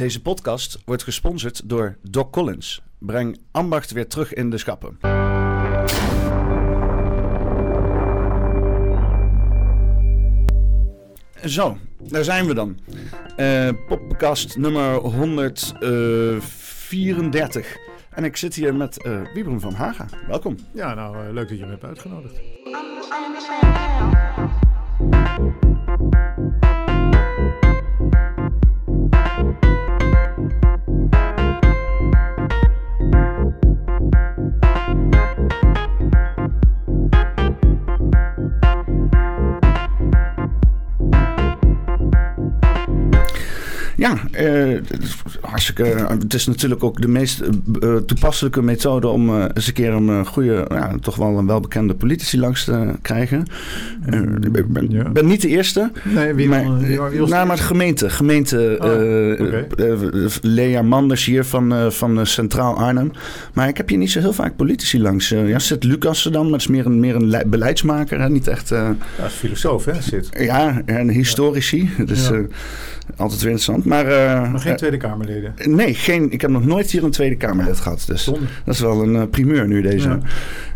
Deze podcast wordt gesponsord door Doc Collins. Breng ambacht weer terug in de schappen. Zo, daar zijn we dan. Uh, podcast nummer 134. En ik zit hier met uh, Wiebren van Haga. Welkom. Ja, nou, uh, leuk dat je me hebt uitgenodigd. Uh, hartstikke. Het is natuurlijk ook de meest uh, toepasselijke methode om uh, eens een keer een goede, ja, toch wel een welbekende politici langs te krijgen. ik ben, ja. ben, niet de eerste. Nee, wie maar, nou, maar de gemeente. Gemeente oh, okay. Lea Manders hier van, van Centraal Arnhem. Maar ik heb hier niet zo heel vaak politici langs. ja, zit Lucas er dan, maar het is meer een, meer een beleidsmaker. Hè? Niet echt. ja, is filosoof, hè? Zit. Ja, en historici. Dus ja. Altijd weer interessant. Maar, uh, maar geen Tweede Kamerleden? Nee, geen, ik heb nog nooit hier een Tweede Kamerlid gehad. Dus dat is wel een uh, primeur nu deze. Ja.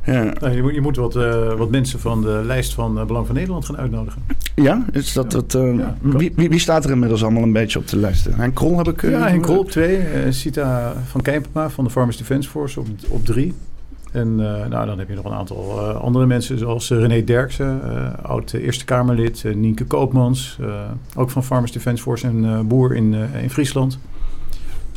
Ja. Nou, je, moet, je moet wat, wat mensen van de lijst van Belang van Nederland gaan uitnodigen. Ja, is dat ja. wie, wie, wie, staat er inmiddels allemaal een beetje op de lijst? Henk Krol heb ik... ja, Henk Krol op twee. Sita van Kijpema van de Farmers Defence Force op, op drie. En uh, nou, dan heb je nog een aantal uh, andere mensen, zoals uh, René Derksen, oud Eerste Kamerlid, Nienke Koopmans, ook van Farmers Defence Force en boer in, in Friesland.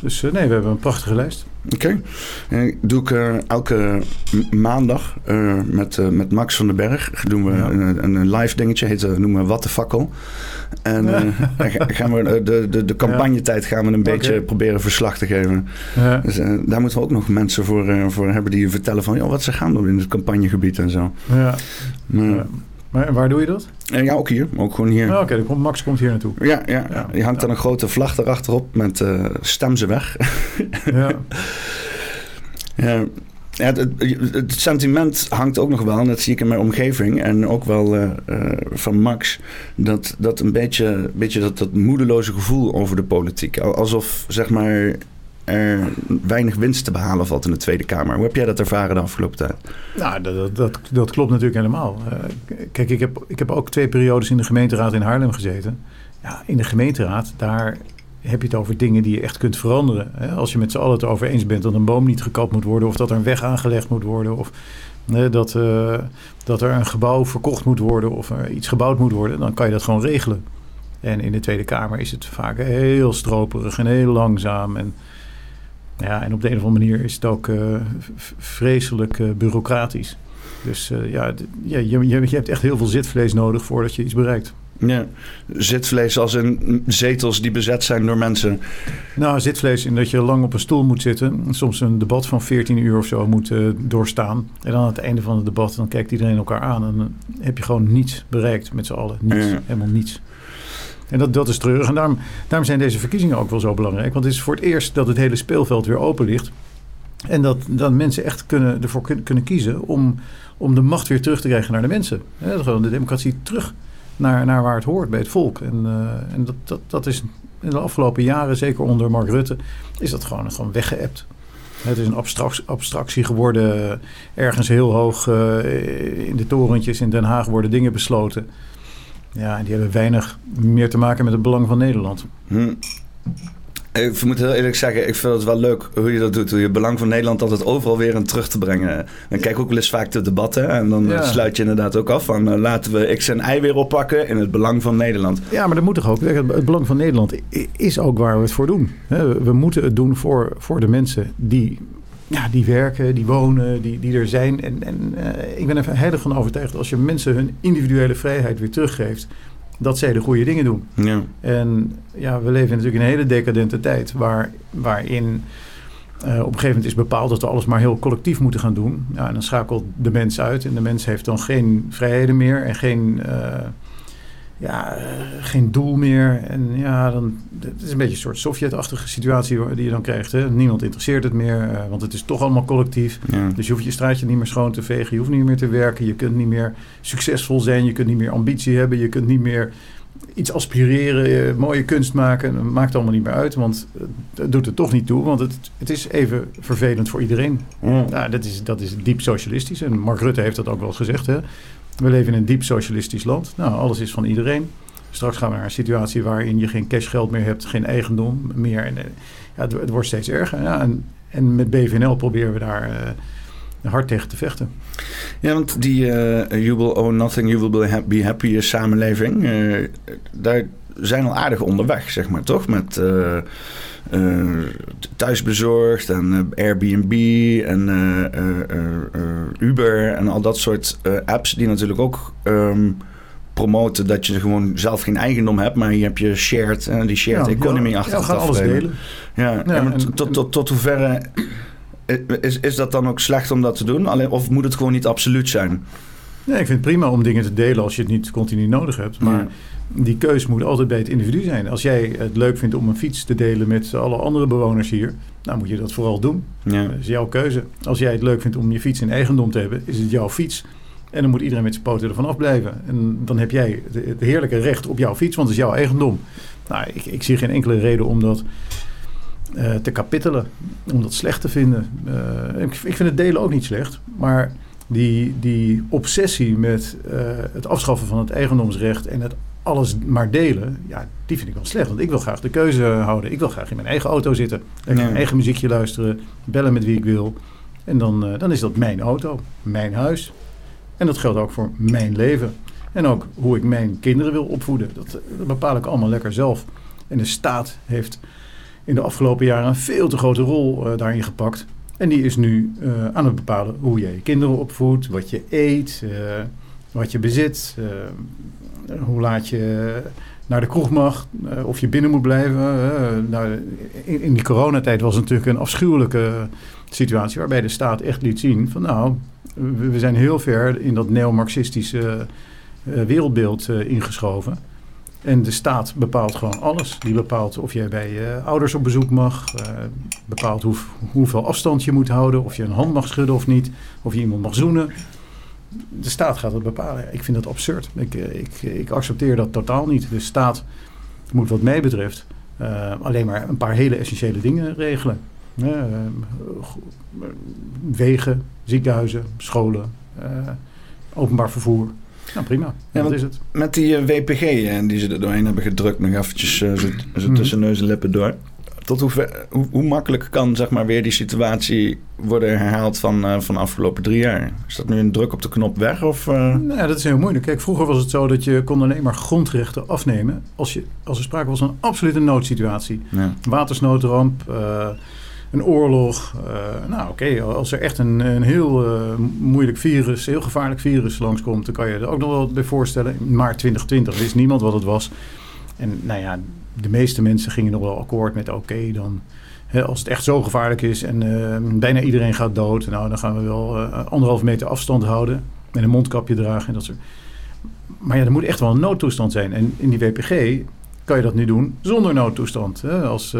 Dus nee, we hebben een prachtige lijst. Oké. Okay. doe ik uh, elke maandag uh, met, uh, met Max van den Berg. Doen we ja. een, een, live dingetje, heet, noemen we Wat de Fakkel. En gaan we de, de, de campagnetijd gaan we een beetje proberen verslag te geven. Ja. Dus daar moeten we ook nog mensen voor, voor hebben die vertellen van joh, wat ze gaan doen in het campagnegebied en zo. Ja. Maar, maar waar doe je dat? Uh, ja, ook hier. Ook gewoon hier. Oh, Oké, okay, Max komt hier naartoe. Ja, ja, ja. die hangt dan een grote vlag erachterop met uh, stem ze weg. ja. ja. Het, het, sentiment hangt ook nog wel, en dat zie ik in mijn omgeving en ook wel uh, uh, van Max, dat, dat een beetje, beetje dat, dat moedeloze gevoel over de politiek. Alsof zeg maar er weinig winst te behalen valt in de Tweede Kamer. Hoe heb jij dat ervaren de afgelopen tijd? Nou, dat, dat, dat klopt natuurlijk helemaal. Uh, kijk, ik heb, ik heb ook twee periodes in de gemeenteraad in Haarlem gezeten. Ja, in de gemeenteraad, daar heb je het over dingen die je echt kunt veranderen. Als je met z'n allen het over eens bent dat een boom niet gekapt moet worden... of dat er een weg aangelegd moet worden... of dat, uh, dat er een gebouw verkocht moet worden... of iets gebouwd moet worden... dan kan je dat gewoon regelen. En in de Tweede Kamer is het vaak heel stroperig en heel langzaam... En, ja, en op de een of andere manier is het ook uh, vreselijk uh, bureaucratisch. Dus uh, ja, ja je, je, je, hebt echt heel veel zitvlees nodig voordat je iets bereikt. Ja, zitvlees als in zetels die bezet zijn door mensen. Nou, zitvlees in dat je lang op een stoel moet zitten. Soms een debat van 14 uur of zo moet doorstaan. En dan aan het einde van het debat, dan kijkt iedereen elkaar aan. En dan heb je gewoon niets bereikt met z'n allen. Niets, ja. helemaal niets. En dat, dat is treurig. En daarom, daarom zijn deze verkiezingen ook wel zo belangrijk. Want het is voor het eerst dat het hele speelveld weer open ligt. En dat, dat mensen echt kunnen, ervoor kunnen, kiezen om, om de macht weer terug te krijgen naar de mensen. Gewoon de democratie terug naar, naar waar het hoort, bij het volk. En, uh, en dat, dat, dat is in de afgelopen jaren, zeker onder Mark Rutte, is dat gewoon, gewoon weggeëpt. Het is een abstractie, geworden. Ergens heel hoog uh, in de torentjes in Den Haag worden dingen besloten. Ja, en die hebben weinig meer te maken met het belang van Nederland. Hm. Ik moet heel eerlijk zeggen, ik vind het wel leuk hoe je dat doet. Hoe je het belang van Nederland altijd overal weer aan terug te brengen. Dan kijk ook wel eens vaak de debatten. En dan ja. sluit je inderdaad ook af van uh, laten we X en Y weer oppakken in het belang van Nederland. Ja, maar dat moet toch ook. Het belang van Nederland is ook waar we het voor doen. We moeten het doen voor, voor de mensen die ja, die werken, die wonen, die, die er zijn. En, en uh, ik ben er heilig van overtuigd als je mensen hun individuele vrijheid weer teruggeeft, dat zij de goede dingen doen. Ja. En ja, we leven natuurlijk in een hele decadente tijd waar, waarin uh, op een gegeven moment is bepaald dat we alles maar heel collectief moeten gaan doen. Ja, en dan schakelt de mens uit en de mens heeft dan geen vrijheden meer en geen. Ja, geen doel meer. En ja, dan, het is een beetje een soort Sovjet-achtige situatie die je dan krijgt. Hè? Niemand interesseert het meer, uh, want het is toch allemaal collectief. Ja. Dus je hoeft je straatje niet meer schoon te vegen. Je hoeft niet meer te werken. Je kunt niet meer succesvol zijn. Je kunt niet meer ambitie hebben. Je kunt niet meer iets aspireren, mooie kunst maken, maakt allemaal niet meer uit. Want het doet er toch niet toe, want het, het is even vervelend voor iedereen. Ja. Nou, dat, is, dat is diep socialistisch. En Mark Rutte heeft dat ook wel eens gezegd. Hè? We leven in een diep socialistisch land. Nou, alles is van iedereen. Straks gaan we naar een situatie waarin je geen cashgeld meer hebt, geen eigendom meer. En, ja, het, wordt steeds erger. Ja, en, en met BVNL proberen we daar uh, hard tegen te vechten. Ja, want die uh, you will own nothing, you will be happy samenleving, daar zijn al aardig onderweg, zeg maar, toch? Met thuisbezorgd en Airbnb en Uber en al dat soort apps die natuurlijk ook... Um, promoten dat je gewoon zelf geen eigendom hebt, maar je hebt je shared, uh, die shared ja, economy ja, achter ja, gaan alles delen. Ja, en, tot, tot, tot hoeverre is, is dat dan ook slecht om dat te doen? Alleen, of moet het gewoon niet absoluut zijn? Nee, ik vind het prima om dingen te delen als je het niet continu nodig hebt. Maar die keus moet altijd bij het individu zijn. Als jij het leuk vindt om een fiets te delen met alle andere bewoners hier, dan moet je dat vooral doen. Ja. Dat is jouw keuze. Als jij het leuk vindt om je fiets in eigendom te hebben, is het jouw fiets. En dan moet iedereen met zijn poten ervan afblijven. En dan heb jij het heerlijke recht op jouw fiets, want het is jouw eigendom. Nou, ik, ik zie geen enkele reden om dat uh, te kapittelen, om dat slecht te vinden. Uh, ik, ik, vind het delen ook niet slecht, maar die, die obsessie met uh, het afschaffen van het eigendomsrecht en het alles maar delen, ja, die vind ik wel slecht. Want ik wil graag de keuze houden. Ik wil graag in mijn eigen auto zitten, mijn eigen muziekje luisteren, bellen met wie ik wil. En dan, dan is dat mijn auto, mijn huis, en dat geldt ook voor mijn leven. En ook hoe ik mijn kinderen wil opvoeden. Dat, bepaal ik allemaal lekker zelf. En de staat heeft in de afgelopen jaren een veel te grote rol uh, daarin gepakt. En die is nu uh, aan het bepalen hoe je je kinderen opvoedt, wat je eet, uh, wat je bezit, hoe laat je naar de kroeg mag, of je binnen moet blijven. nou, in, die coronatijd was het natuurlijk een afschuwelijke situatie waarbij de staat echt liet zien van nou, we zijn heel ver in dat neo-marxistische uh, wereldbeeld uh, ingeschoven. En de staat bepaalt gewoon alles. Die bepaalt of jij bij je ouders op bezoek mag. Bepaalt hoe, hoeveel afstand je moet houden. Of je een hand mag schudden of niet. Of je iemand mag zoenen. De staat gaat dat bepalen. Ik vind dat absurd. Ik, ik, ik accepteer dat totaal niet. De staat moet wat mij betreft alleen maar een paar hele essentiële dingen regelen. wegen, ziekenhuizen, scholen, uh, openbaar vervoer. Nou, prima. Ja, dat is het. Met die eh, WPG en die ze er doorheen hebben gedrukt, nog eventjes zo, zo mhm. tussen neus en lippen door. Tot hoe, hoe, hoe, makkelijk kan zeg maar, weer die situatie worden herhaald van, uh, van de afgelopen drie jaar? Is dat nu een druk op de knop weg? Of, Nou, dat is heel moeilijk. Kijk, vroeger was het zo dat je kon alleen maar grondrechten afnemen als, je, als er sprake was van een absolute noodsituatie. Ja. Watersnoodramp, een oorlog. Uh, nou oké, als er echt een, een heel uh, moeilijk virus, heel gevaarlijk virus langskomt, dan kan je er ook nog wel bij voorstellen. In maart 2020 wist niemand wat het was. En nou ja, de meeste mensen gingen nog wel akkoord met oké, dan hè, als het echt zo gevaarlijk is en uh, bijna iedereen gaat dood, nou dan gaan we wel anderhalf meter afstand houden en een mondkapje dragen en dat soort. Maar ja, er moet echt wel een noodtoestand zijn. En in die WPG kan je dat nu doen zonder noodtoestand. Hè? Als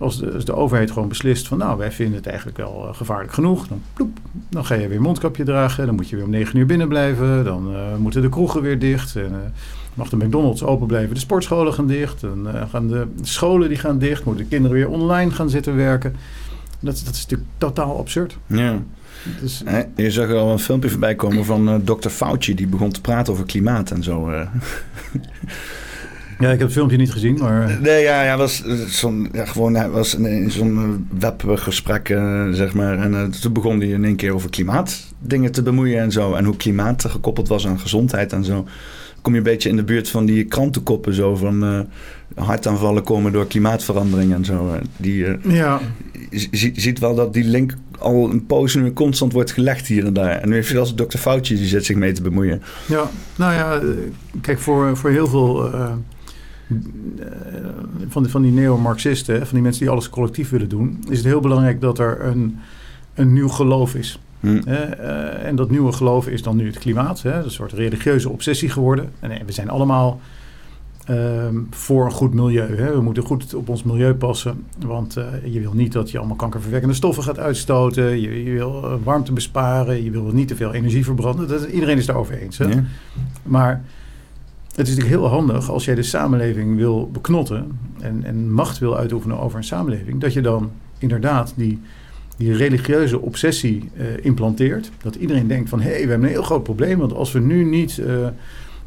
als de, de, overheid gewoon beslist van nou, wij vinden het eigenlijk wel gevaarlijk genoeg. Dan, ploep, dan ga je weer mondkapje dragen. Dan moet je weer om negen uur binnen blijven. Dan moeten de kroegen weer dicht. En, mag de McDonald's open blijven. De sportscholen gaan dicht. Dan gaan de scholen die gaan dicht. Moeten de kinderen weer online gaan zitten werken. Dat, dat is natuurlijk totaal absurd. Ja. Dus, je zag er al een filmpje voorbij komen van Dr. Fauci. Die begon te praten over klimaat en zo. Ja, ik heb het filmpje niet gezien, maar... Nee, ja, ja was zo'n, ja, gewoon, hij was in zo'n webgesprek, uh, zeg maar. En uh, toen begon hij in één keer over klimaatdingen te bemoeien en zo. En hoe klimaat gekoppeld was aan gezondheid en zo. Kom je een beetje in de buurt van die krantenkoppen zo van... Uh, hartaanvallen komen door klimaatverandering en zo. Die, ja. ziet wel dat die link al een poos nu constant wordt gelegd hier en daar. En nu heeft als dokter Fauci, die zit zich mee te bemoeien. Ja, nou ja, kijk, voor, voor heel veel van, die, van die neo-Marxisten, van die mensen die alles collectief willen doen, is het heel belangrijk dat er een, een nieuw geloof is. Hm. Uh, en dat nieuwe geloof is dan nu het klimaat. Hè, een soort religieuze obsessie geworden. En we zijn allemaal uh, voor een goed milieu. Hè. We moeten goed op ons milieu passen. Want uh, je wil niet dat je allemaal kankerverwekkende stoffen gaat uitstoten. Je, je wil warmte besparen. Je wil niet te veel energie verbranden. Dat, iedereen is daarover eens. Hè? Ja. Maar het is natuurlijk heel handig als jij de samenleving wil beknotten en, en macht wil uitoefenen over een samenleving, dat je dan inderdaad die, die religieuze obsessie uh, implanteert. Dat iedereen denkt van hé, hey, we hebben een heel groot probleem, want als we nu niet uh,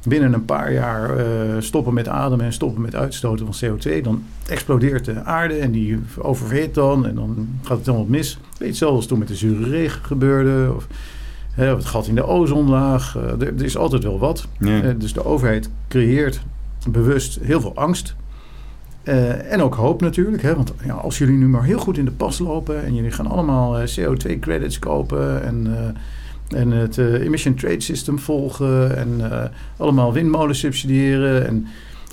binnen een paar jaar uh, stoppen met ademen en stoppen met uitstoten van CO2, dan explodeert de aarde en die oververhit dan en dan gaat het allemaal mis. Weet je, zelfs toen met de zure regen gebeurde. Of, Hè, het gat in de ozonlaag. Er, er, is altijd wel wat. Dus de overheid creëert bewust heel veel angst. Uh, en ook hoop natuurlijk. Hè? Want ja, als jullie nu maar heel goed in de pas lopen... en jullie gaan allemaal CO2-credits kopen... en, en het Emission Trade System volgen... en allemaal windmolens subsidiëren... en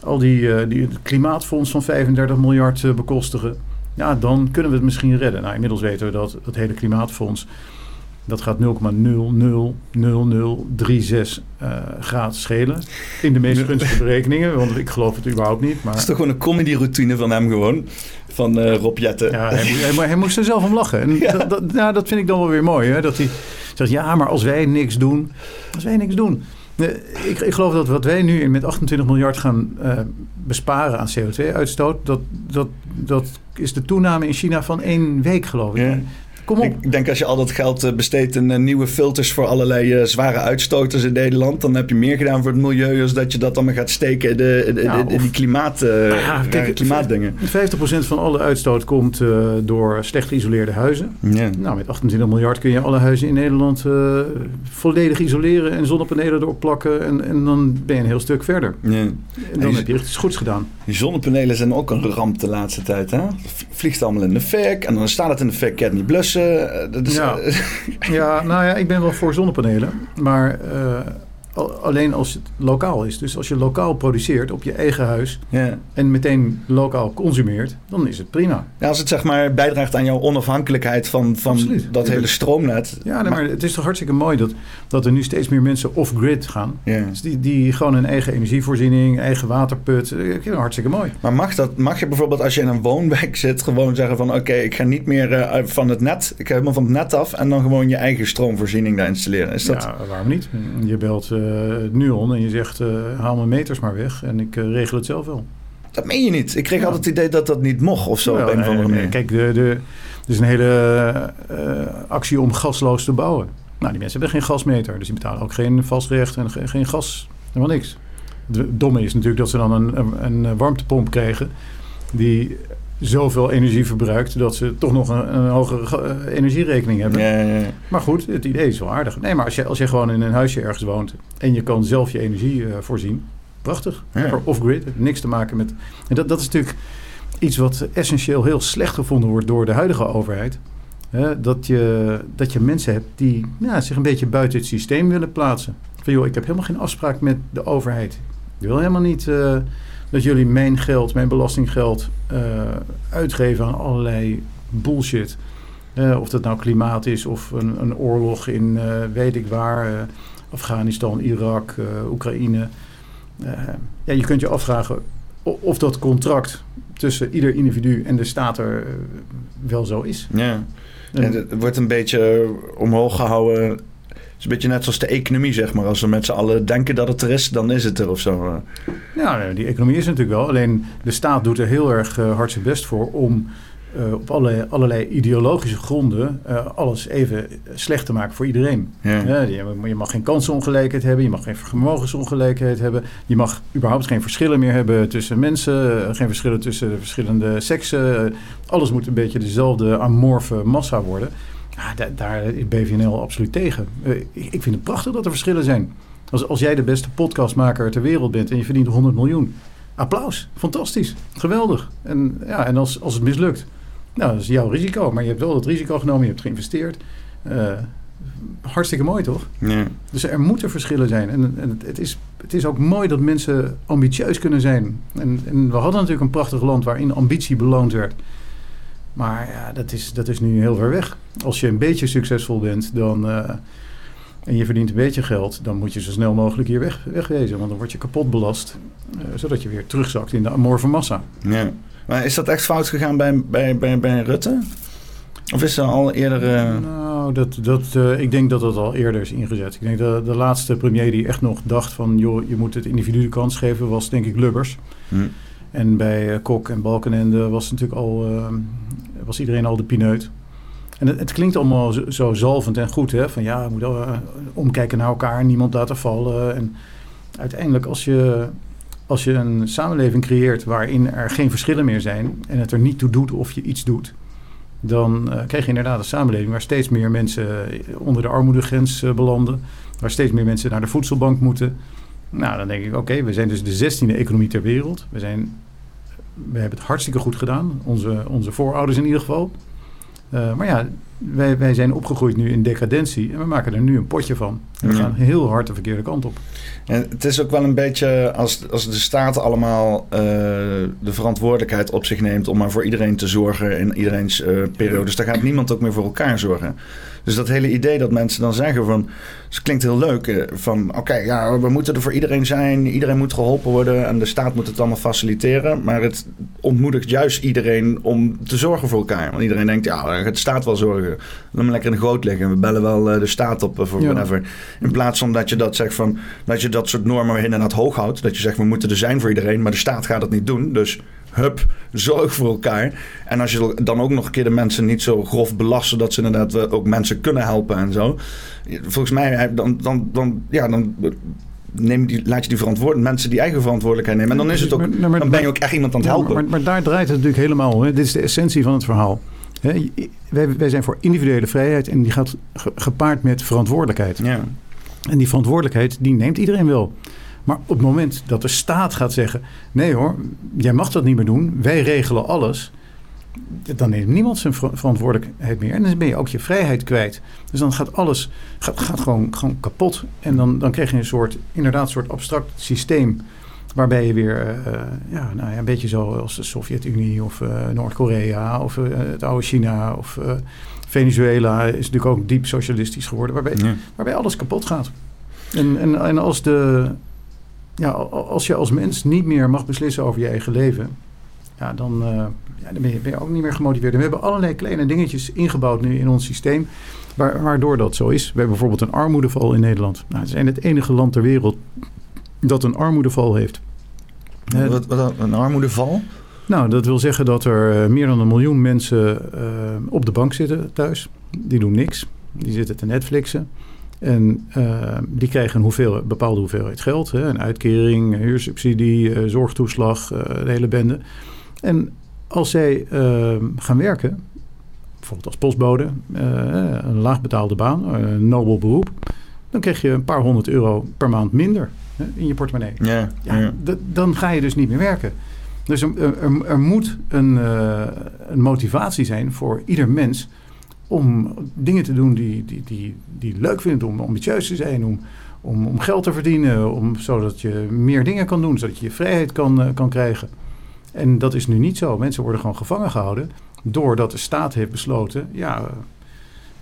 al die, die het klimaatfonds van 35 miljard bekostigen... ja, dan kunnen we het misschien redden. Nou, inmiddels weten we dat het hele klimaatfonds... Dat gaat 0,000036 uh, graden schelen. In de meest gunstige berekeningen. Want ik geloof het überhaupt niet. Maar... Het is toch gewoon een comedy-routine van hem gewoon. Van uh, Rob Jetten. Ja, hij, hij, hij, moest er zelf om lachen. En ja. dat, dat, nou, dat vind ik dan wel weer mooi. Hè? Dat hij zegt, ja, maar als wij niks doen... Als wij niks doen... Ik, ik, geloof dat wat wij nu met 28 miljard gaan uh, besparen aan CO2-uitstoot, dat, dat, dat is de toename in China van één week, geloof ik. Ja. Kom op. Ik denk als je al dat geld eh, besteedt in uh, nieuwe filters voor allerlei uh, zware uitstoters in Nederland, dan heb je meer gedaan voor het milieu als dat je dat dan gaat steken in, de, ja, de, die klimaat, kijk, klimaatdingen. 50% van alle uitstoot komt door slecht geïsoleerde huizen. Nou, met 28 miljard kun je alle huizen in Nederland volledig isoleren en zonnepanelen erop plakken en, en dan ben je een heel stuk verder. En dan en heb je iets goeds gedaan. Die zonnepanelen zijn ook een ramp de laatste tijd. Hè? Vliegt allemaal in de fik en dan staat het in de fik, kan niet blussen. Dat is, ja. ja, nou ja, ik ben wel voor zonnepanelen. Maar uh, alleen als het lokaal is. Dus als je lokaal produceert op je eigen huis ja. en meteen lokaal consumeert, dan is het prima. Ja, als het zeg maar bijdraagt aan jouw onafhankelijkheid van, van dat hele stroomnet. Ja, nee, maar, het is toch hartstikke mooi dat, dat er nu steeds meer mensen off-grid gaan. Ja. Dus die, die gewoon een eigen energievoorziening, eigen waterput. Uh, hartstikke mooi. Maar mag, dat, mag je bijvoorbeeld als je in een woonwijk zit gewoon zeggen van oké, ik ga niet meer uh, van het net, ik ga helemaal van het net af en dan gewoon je eigen stroomvoorziening daar installeren. Is dat... Ja, waarom niet? Je belt uh, Nuon en je zegt uh, haal mijn meters maar weg en ik uh, regel het zelf wel. Dat meen je niet. Ik kreeg ja. altijd het idee dat dat niet mocht of zo. Ja, op een nee, of andere manier. Kijk, de, de, er is een hele actie om gasloos te bouwen. Nou, die mensen hebben geen gasmeter, dus die betalen ook geen vastrecht en geen, geen gas. Helemaal niks. Het domme is natuurlijk dat ze dan een, een, een warmtepomp krijgen die zoveel energie verbruikt dat ze toch nog een, een hogere energierekening hebben. Ja, ja, ja. Maar goed, het idee is wel aardig. Nee, maar als je, als je gewoon in een huisje ergens woont en je kan zelf je energie uh, voorzien, prachtig. Off-grid, niks te maken met. En dat, dat is natuurlijk iets wat essentieel heel slecht gevonden wordt door de huidige overheid. Hè, dat, je, dat je mensen hebt die ja, zich een beetje buiten het systeem willen plaatsen. Van joh, ik heb helemaal geen afspraak met de overheid. Ik wil helemaal niet. Uh, dat jullie mijn geld, mijn belastinggeld uh, uitgeven aan allerlei bullshit. Uh, of dat nou klimaat is of een, een oorlog in uh, weet ik waar, Afghanistan, Irak, Oekraïne. ja, je kunt je afvragen of dat contract tussen ieder individu en de staat er wel zo is. Ja. En het wordt een beetje omhoog gehouden is een beetje net zoals de economie, zeg maar. Als we met z'n allen denken dat het er is, dan is het er of zo. Ja, die economie is natuurlijk wel. Alleen de staat doet er heel erg uh, hard zijn best voor om uh, op allerlei, allerlei ideologische gronden uh, alles even slecht te maken voor iedereen. Ja. Ja, je, je, mag geen kansenongelijkheid hebben, je mag geen vermogensongelijkheid hebben, je mag überhaupt geen verschillen meer hebben tussen mensen, geen verschillen tussen de verschillende seksen. alles moet een beetje dezelfde amorfe massa worden. Ja, daar, is BVNL absoluut tegen. Uh, ik vind het prachtig dat er verschillen zijn. Als, als jij de beste podcastmaker ter wereld bent en je verdient 100 miljoen. Applaus. Fantastisch. Geweldig. En, ja, en als, als het mislukt, nou, dat is jouw risico. Maar je hebt wel het risico genomen, je hebt geïnvesteerd. Uh, hartstikke mooi, toch? Ja. Dus er moeten verschillen zijn. En, en het, het, is, het is ook mooi dat mensen ambitieus kunnen zijn. En, en we hadden natuurlijk een prachtig land waarin ambitie beloond werd. Maar ja, dat is, dat is nu heel ver weg. Als je een beetje succesvol bent dan, uh, en je verdient een beetje geld, dan moet je zo snel mogelijk hier weg, wegwezen. Want dan word je kapot belast, uh, zodat je weer terugzakt in de amorfe massa. Ja. Maar is dat echt fout gegaan bij, bij, bij, bij Rutte? Of is er al eerder... Uh... Nou, dat, dat, ik denk dat dat al eerder is ingezet. Ik denk dat de laatste premier die echt nog dacht van... joh, je moet het individu de kans geven, was denk ik Lubbers. Hm. En bij uh, Kok en Balkenende was natuurlijk al... Uh, was iedereen al de pineut. En het, klinkt allemaal zo, zalvend en goed, hè? Van ja, we moeten omkijken naar elkaar, niemand laten vallen. En uiteindelijk als je als je een samenleving creëert waarin er geen verschillen meer zijn en het er niet toe doet of je iets doet, dan uh, krijg je inderdaad een samenleving waar steeds meer mensen onder de armoedegrens uh, belanden, waar steeds meer mensen naar de voedselbank moeten. Nou, dan denk ik, oké, we zijn dus de zestiende economie ter wereld. We, zijn, we hebben het hartstikke goed gedaan, onze, onze voorouders in ieder geval. Uh, maar ja, wij, wij zijn opgegroeid nu in decadentie en we maken er nu een potje van. En we gaan heel hard de verkeerde kant op. En het is ook wel een beetje als, als de staat allemaal uh, de verantwoordelijkheid op zich neemt om maar voor iedereen te zorgen in iedereen's uh, periodes, dan gaat niemand ook meer voor elkaar zorgen. Dus dat hele idee dat mensen dan zeggen van, het klinkt heel leuk, eh, van oké, ja, we moeten er voor iedereen zijn, iedereen moet geholpen worden en de staat moet het allemaal faciliteren. Maar het ontmoedigt juist iedereen om te zorgen voor elkaar. Want iedereen denkt, ja, de staat wel zorgen. Dan maar lekker in de goot liggen. We bellen wel de staat op voor ja. whatever. In plaats van dat je dat zegt van, dat je dat soort normen inderdaad hoog houdt. Dat je zegt, we moeten er zijn voor iedereen, maar de staat gaat het niet doen. Dus hup, zorg voor elkaar. En als je dan ook nog een keer de mensen niet zo grof belasten... dat ze inderdaad ook mensen kunnen helpen en zo. Volgens mij, dan, dan, dan, ja, dan neem die, laat je die verantwoordelijk mensen die eigen verantwoordelijkheid nemen. En dan is het ook, maar, maar, dan ben je ook echt iemand aan het helpen. Maar, maar, daar draait het natuurlijk helemaal. Hè. Dit is de essentie van het verhaal. Hè. Wij, wij zijn voor individuele vrijheid en die gaat gepaard met verantwoordelijkheid. Ja. En die verantwoordelijkheid, die neemt iedereen wel. Maar op het moment dat de staat gaat zeggen: nee hoor, jij mag dat niet meer doen, wij regelen alles. Dan neemt niemand zijn verantwoordelijkheid meer. En dan ben je ook je vrijheid kwijt. Dus dan gaat alles gaat, gaat gewoon, gewoon kapot. En dan, dan krijg je een soort, inderdaad, een soort abstract systeem. Waarbij je weer uh, ja, nou ja, een beetje zoals de Sovjet-Unie of uh, Noord-Korea of uh, het oude China of Venezuela is natuurlijk ook diep socialistisch geworden. Waarbij, ja. waarbij alles kapot gaat. En, en, en als de, ja, als je als mens niet meer mag beslissen over je eigen leven, ja, dan, uh, ja, dan ben, je, ben, je, ook niet meer gemotiveerd. En we hebben allerlei kleine dingetjes ingebouwd nu in ons systeem, waardoor dat zo is. We hebben bijvoorbeeld een armoedeval in Nederland. Nou, het is het enige land ter wereld dat een armoedeval heeft. Wat, wat een armoedeval? Nou, dat wil zeggen dat er eh, meer dan een miljoen mensen uh, op de bank zitten thuis. Die doen niks. Die zitten te Netflixen. En uh, die krijgen een hoeveel, bepaalde hoeveelheid geld. Hè, een uitkering, een huursubsidie, uh, zorgtoeslag, uh, de hele bende. En als zij ehm, gaan werken, bijvoorbeeld als postbode, een laagbetaalde baan, een nobel beroep, dan krijg je een paar honderd euro per maand minder hè, in je portemonnee. Ja, ja, ja. Dan ga je dus niet meer werken. Dus er, er, er moet een, een motivatie zijn voor ieder mens om dingen te doen die, die, die, die leuk vindt, om ambitieus te zijn, om, om, om geld te verdienen, om, zodat je meer dingen kan doen, zodat je je vrijheid kan, uh, kan krijgen. En dat is nu niet zo. Mensen worden gewoon gevangen gehouden doordat de staat heeft besloten, ja,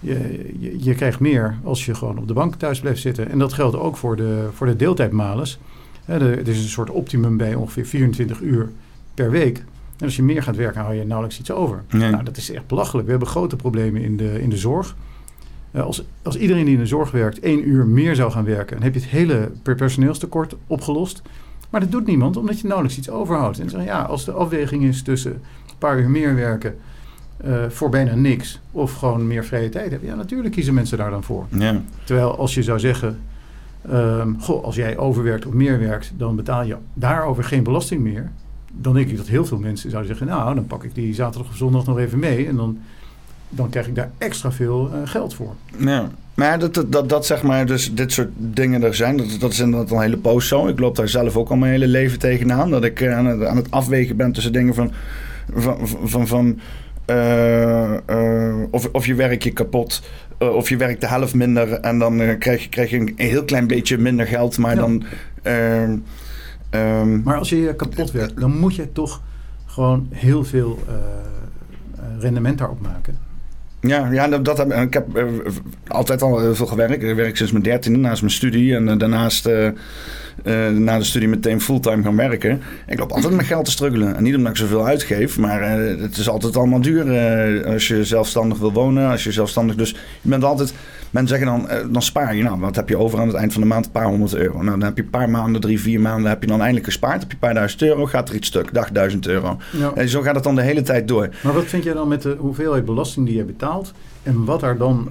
je, je, je, krijgt meer als je gewoon op de bank thuis blijft zitten. En dat geldt ook voor de, voor de deeltijdmalers. Er is een soort optimum bij ongeveer 24 uur per week. En als je meer gaat werken, hou je nauwelijks iets over. Nee. Nou, dat is echt belachelijk. We hebben grote problemen in de, in de zorg. Uh, als, als iedereen die in de zorg werkt één uur meer zou gaan werken, dan heb je het hele personeelstekort opgelost. Maar dat doet niemand, omdat je nauwelijks iets overhoudt. En zeg, ja, als de afweging is tussen een paar uur meer werken uh, voor bijna niks, of gewoon meer vrije tijd hebben, ja, natuurlijk kiezen mensen daar dan voor. Ja. Terwijl als je zou zeggen, um, goh, als jij overwerkt of meer werkt, dan betaal je daarover geen belasting meer dan denk ik dat heel veel mensen zouden zeggen: Nou, dan pak ik die zaterdag of zondag nog even mee. En dan, dan krijg ik daar extra veel uh, geld voor. Ja. Maar dat, dat, dat, dat, zeg maar, dus dit soort dingen er zijn, dat, dat is inderdaad een hele poos zo. Ik loop daar zelf ook al mijn hele leven tegenaan. Dat ik aan het, aan het afwegen ben tussen dingen van. van, van, van uh, uh, of, of je werk je kapot, of je werkt de helft minder en dan krijg, je, krijg je een heel klein beetje minder geld, maar ja. dan. Um, maar als je je kapot werkt, dan moet je toch gewoon heel veel uh, rendement daarop maken. Ja, ja dat, ik heb uh, altijd al heel veel gewerkt. Ik werk sinds mijn dertiende naast mijn studie. En uh, daarnaast uh, na de studie meteen fulltime gaan werken. Ik loop altijd met geld te struggelen. En niet omdat ik zoveel uitgeef, maar het is altijd allemaal duur als je zelfstandig wil wonen. Als je zelfstandig... Dus je bent altijd... Mensen zeggen dan, dan spaar je. Nou, wat heb je over aan het eind van de maand? Een paar honderd euro. Nou, dan heb je een paar maanden, drie, vier maanden... heb je dan eindelijk gespaard. Heb je een paar duizend euro, gaat er iets stuk. Dag duizend euro. Ja. En zo gaat het dan de hele tijd door. Maar wat vind jij dan met de hoeveelheid belasting die je betaalt... en wat daar dan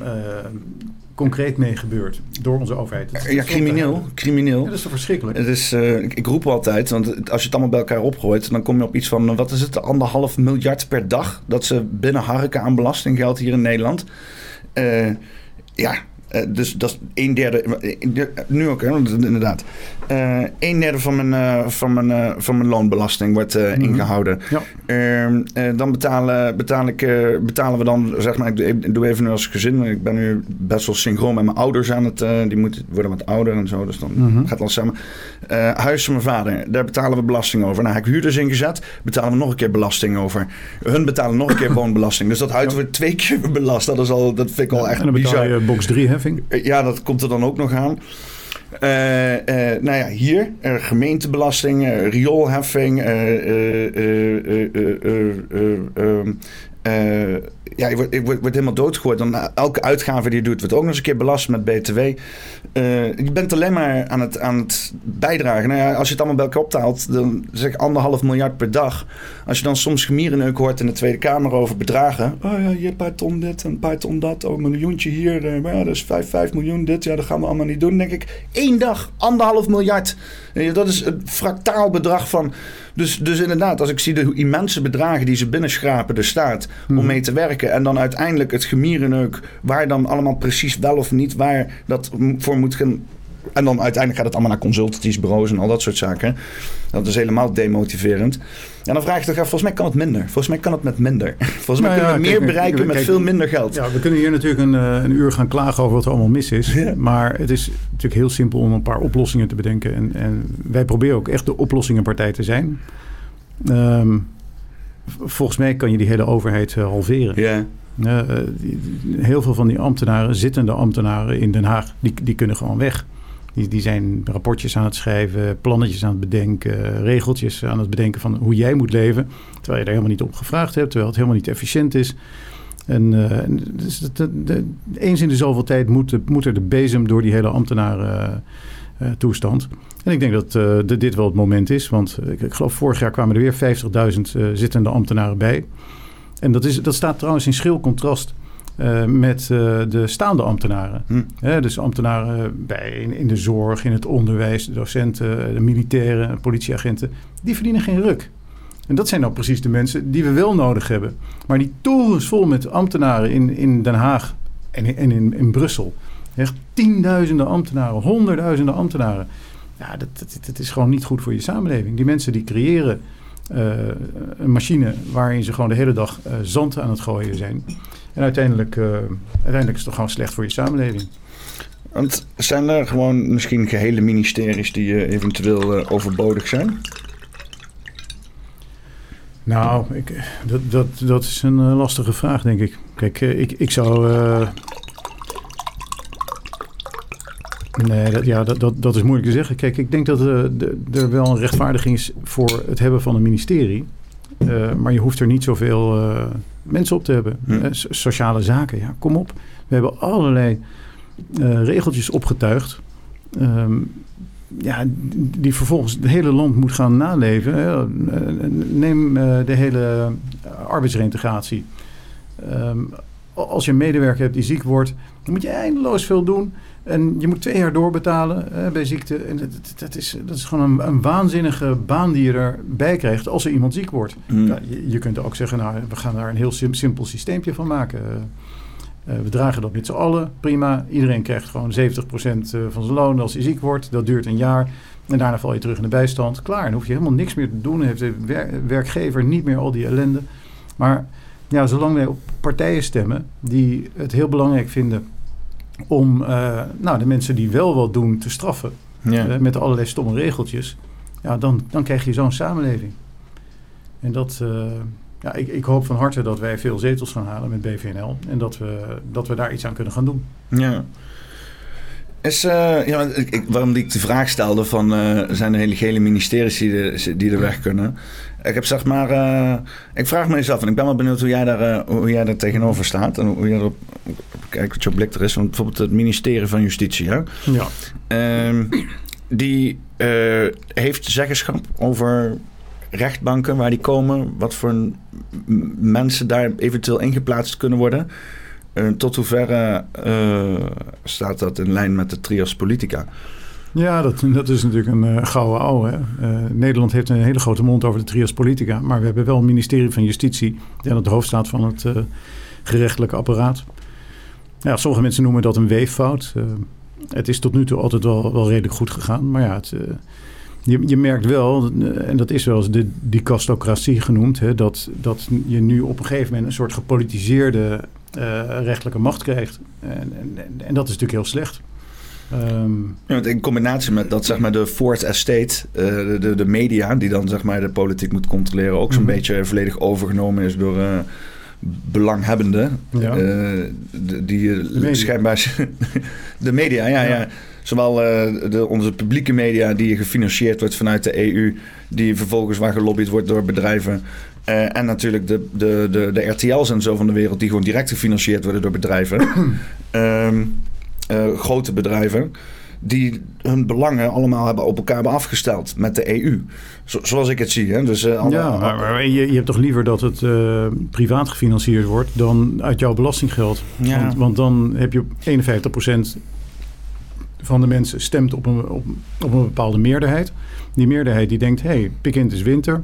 concreet mee gebeurt door onze overheid. ja, crimineel. crimineel. Ja, dat is toch verschrikkelijk? Het is, uh, ik, ik, roep altijd, want als je het allemaal bij elkaar opgooit... dan kom je op iets van, wat is het, anderhalf miljard per dag... dat ze binnen harken aan belastinggeld hier in Nederland. Uh, ja, uh, dus dat is een derde, nu ook, hè, inderdaad. Uh, een derde van mijn, uh, van mijn, van mijn loonbelasting wordt mm -hmm. ingehouden. Ja. Ehm, dan betalen, betaal ik, betalen we dan, zeg maar, ik doe even nu als gezin. Ik ben nu best wel synchroon met mijn ouders aan het, die moeten, worden wat ouder en zo. Dus dan mm -hmm. gaat alles samen. huis van mijn vader, daar betalen we belasting over. Nou, heb ik huurders ingezet, betalen we nog een keer belasting over. Hun betalen nog een keer woonbelasting. Dus dat ja. we twee keer belast. Dat, is al, dat vind ik al echt En dan betaal je box 3, hè? Ja, dat komt er dan ook nog aan. Uh, uh, nou ja, hier uh, gemeentebelasting, rioolheffing, ja, je wordt, je wordt, helemaal doodgegooid. Dan elke uitgave die je doet, wordt ook nog eens een keer belast met BTW. je bent alleen maar aan het, aan het bijdragen. Nou als je het allemaal bij elkaar optaalt, dan zeg ik anderhalf miljard per dag. Als je dan soms gemierenneuk hoort in de Tweede Kamer over bedragen. Oh ja, hier een paar ton dit, een paar ton dat, oh, een miljoentje hier. maar ja, dat is vijf, vijf miljoen dit. Ja, dat gaan we allemaal niet doen. Denk ik, één dag, anderhalf miljard. Dat is een fractaal bedrag van... Dus, dus inderdaad, als ik zie de immense bedragen die ze binnenschrapen de staat om mhm. mee te werken. En dan uiteindelijk het gemierenneuk, waar dan allemaal precies wel of niet waar dat voor moet gaan. En dan uiteindelijk gaat het allemaal naar consultancies, bureaus en al dat soort zaken. Dat is helemaal demotiverend. En dan vraag je toch af, volgens mij kan het minder. Volgens mij kan het met minder. Volgens mij nou kunnen we meer bereiken met veel minder geld. Ja, we kunnen hier natuurlijk een, eh, een uur gaan klagen over wat er allemaal mis is. Maar het is natuurlijk heel simpel om een paar oplossingen te bedenken. En, en wij proberen ook echt de oplossingenpartij te zijn. Um, volgens mij kan je die hele overheid uh, halveren. Ja. Uh, heel veel van die ambtenaren, zittende ambtenaren in Den Haag, die, die kunnen gewoon weg. Die, die zijn rapportjes aan het schrijven, plannetjes aan het bedenken, regeltjes aan het bedenken van hoe jij moet leven. Terwijl je daar helemaal niet op gevraagd hebt, terwijl het helemaal niet efficiënt is. En uh, dus de, eens in de zoveel tijd moet, moet er de bezem door die hele ambtenaren uh, toestand. En ik denk dat dit wel het moment is. Want ik, ik, geloof vorig jaar kwamen er weer 50.000 zittende ambtenaren bij. En dat, is, dat staat trouwens in schril contrast uh, met uh, de staande ambtenaren. Hm. dus ambtenaren bij, in, in, de zorg, in het onderwijs, de docenten, de militairen, politieagenten. Die verdienen geen ruk. En dat zijn nou precies de mensen die we wel nodig hebben. Maar die torens vol met ambtenaren in, in Den Haag en, en in, in Brussel. Echt tienduizenden ambtenaren, honderdduizenden ambtenaren. Ja, dat, dat, dat, is gewoon niet goed voor je samenleving. Die mensen die creëren uh, een machine waarin ze gewoon de hele dag uh, zand aan het gooien zijn. En uiteindelijk, uh, uiteindelijk is het toch gewoon slecht voor je samenleving. Want zijn er gewoon misschien gehele ministeries die eventueel overbodig zijn? Nou, ik, dat, dat, dat is een lastige vraag, denk ik. Kijk, ik, ik zou Nee, dat, ja, dat, dat, dat is moeilijk te zeggen. Kijk, ik denk dat er wel een rechtvaardiging is voor het hebben van een ministerie. Uh, maar je hoeft er niet zoveel uh, mensen op te hebben. Hm. sociale zaken, ja, kom op. We hebben allerlei regeltjes opgetuigd. Um, ja, die vervolgens het hele land moet gaan naleven. Neem de hele arbeidsreintegratie. Um, als je een medewerker hebt die ziek wordt, dan moet je eindeloos veel doen. En je moet twee jaar doorbetalen uh, bij ziekte. En dat, dat, is, dat is gewoon een, een, waanzinnige baan die je erbij krijgt als er iemand ziek wordt. Mm. Ja, je, je, kunt ook zeggen, nou, we gaan daar een heel simpel systeempje van maken. Uh, we dragen dat met z'n allen, prima. Iedereen krijgt gewoon 70% van zijn loon als hij ziek wordt. Dat duurt een jaar. En daarna val je terug in de bijstand. Klaar, dan hoef je helemaal niks meer te doen. Dan heeft de werkgever niet meer al die ellende. Maar ja, zolang wij op partijen stemmen die het heel belangrijk vinden om uh, nou, de mensen die wel wat doen te straffen. Ja. Uh, met allerlei stomme regeltjes. Ja, dan, dan krijg je zo'n samenleving. En dat, uh, ja, ik, ik hoop van harte dat wij veel zetels gaan halen met BVNL. En dat we, dat we daar iets aan kunnen gaan doen. Ja. Is, ja, ik, waarom ik de vraag stelde van zijn er hele gele ministeries die, de, die er weg kunnen? Ik heb zeg maar, uh, ik vraag me eens af en ik ben wel benieuwd hoe jij daar, hoe jij daar tegenover staat en hoe jij erop, kijk wat je blik er is. Want bijvoorbeeld het ministerie van Justitie, hè? Ja. Ehm, die heeft zeggenschap over rechtbanken waar die komen, wat voor mensen daar eventueel ingeplaatst kunnen worden. Tot hoeverre staat dat in lijn met de trias politica? Ja, dat, dat is natuurlijk een uh, gouden ouwe. Nederland heeft een hele grote mond over de trias politica. Maar we hebben wel een ministerie van Justitie... die aan het hoofd staat van het gerechtelijke apparaat. Sommige mensen noemen dat een weeffout. het is tot nu toe altijd wel, wel redelijk goed gegaan. Maar ja, het, je, je merkt wel, en dat is wel eens de genoemd... Hè, dat, dat je nu op een gegeven moment een soort gepolitiseerde rechtelijke macht krijgt. En, en, en, dat is natuurlijk heel slecht. Um, ja, in combinatie met dat zeg maar, de Fourth Estate, uh, de, de media, die dan zeg maar, de politiek moet controleren, ook zo'n mm -hmm. beetje volledig overgenomen is door uh, belanghebbenden. Ja. die de schijnbaar. de media, ja, ja. ja. Zowel de, onze publieke media, die gefinancierd wordt vanuit de EU, die vervolgens waar gelobbyd wordt door bedrijven. Uh, en natuurlijk de, de, de, de RTL's en zo van de wereld, die gewoon direct gefinancierd worden door bedrijven. um, uh, grote bedrijven. Die hun belangen allemaal hebben op elkaar hebben afgesteld met de EU. Zo, zoals ik het zie. Hè? Dus, uh, ja, maar, maar je, je, hebt toch liever dat het privaat gefinancierd wordt dan uit jouw belastinggeld? Ja. Want, want dan heb je 51% van de mensen stemt op een, op, op een bepaalde meerderheid. Die meerderheid die denkt, hé, hey, Pikint is winter.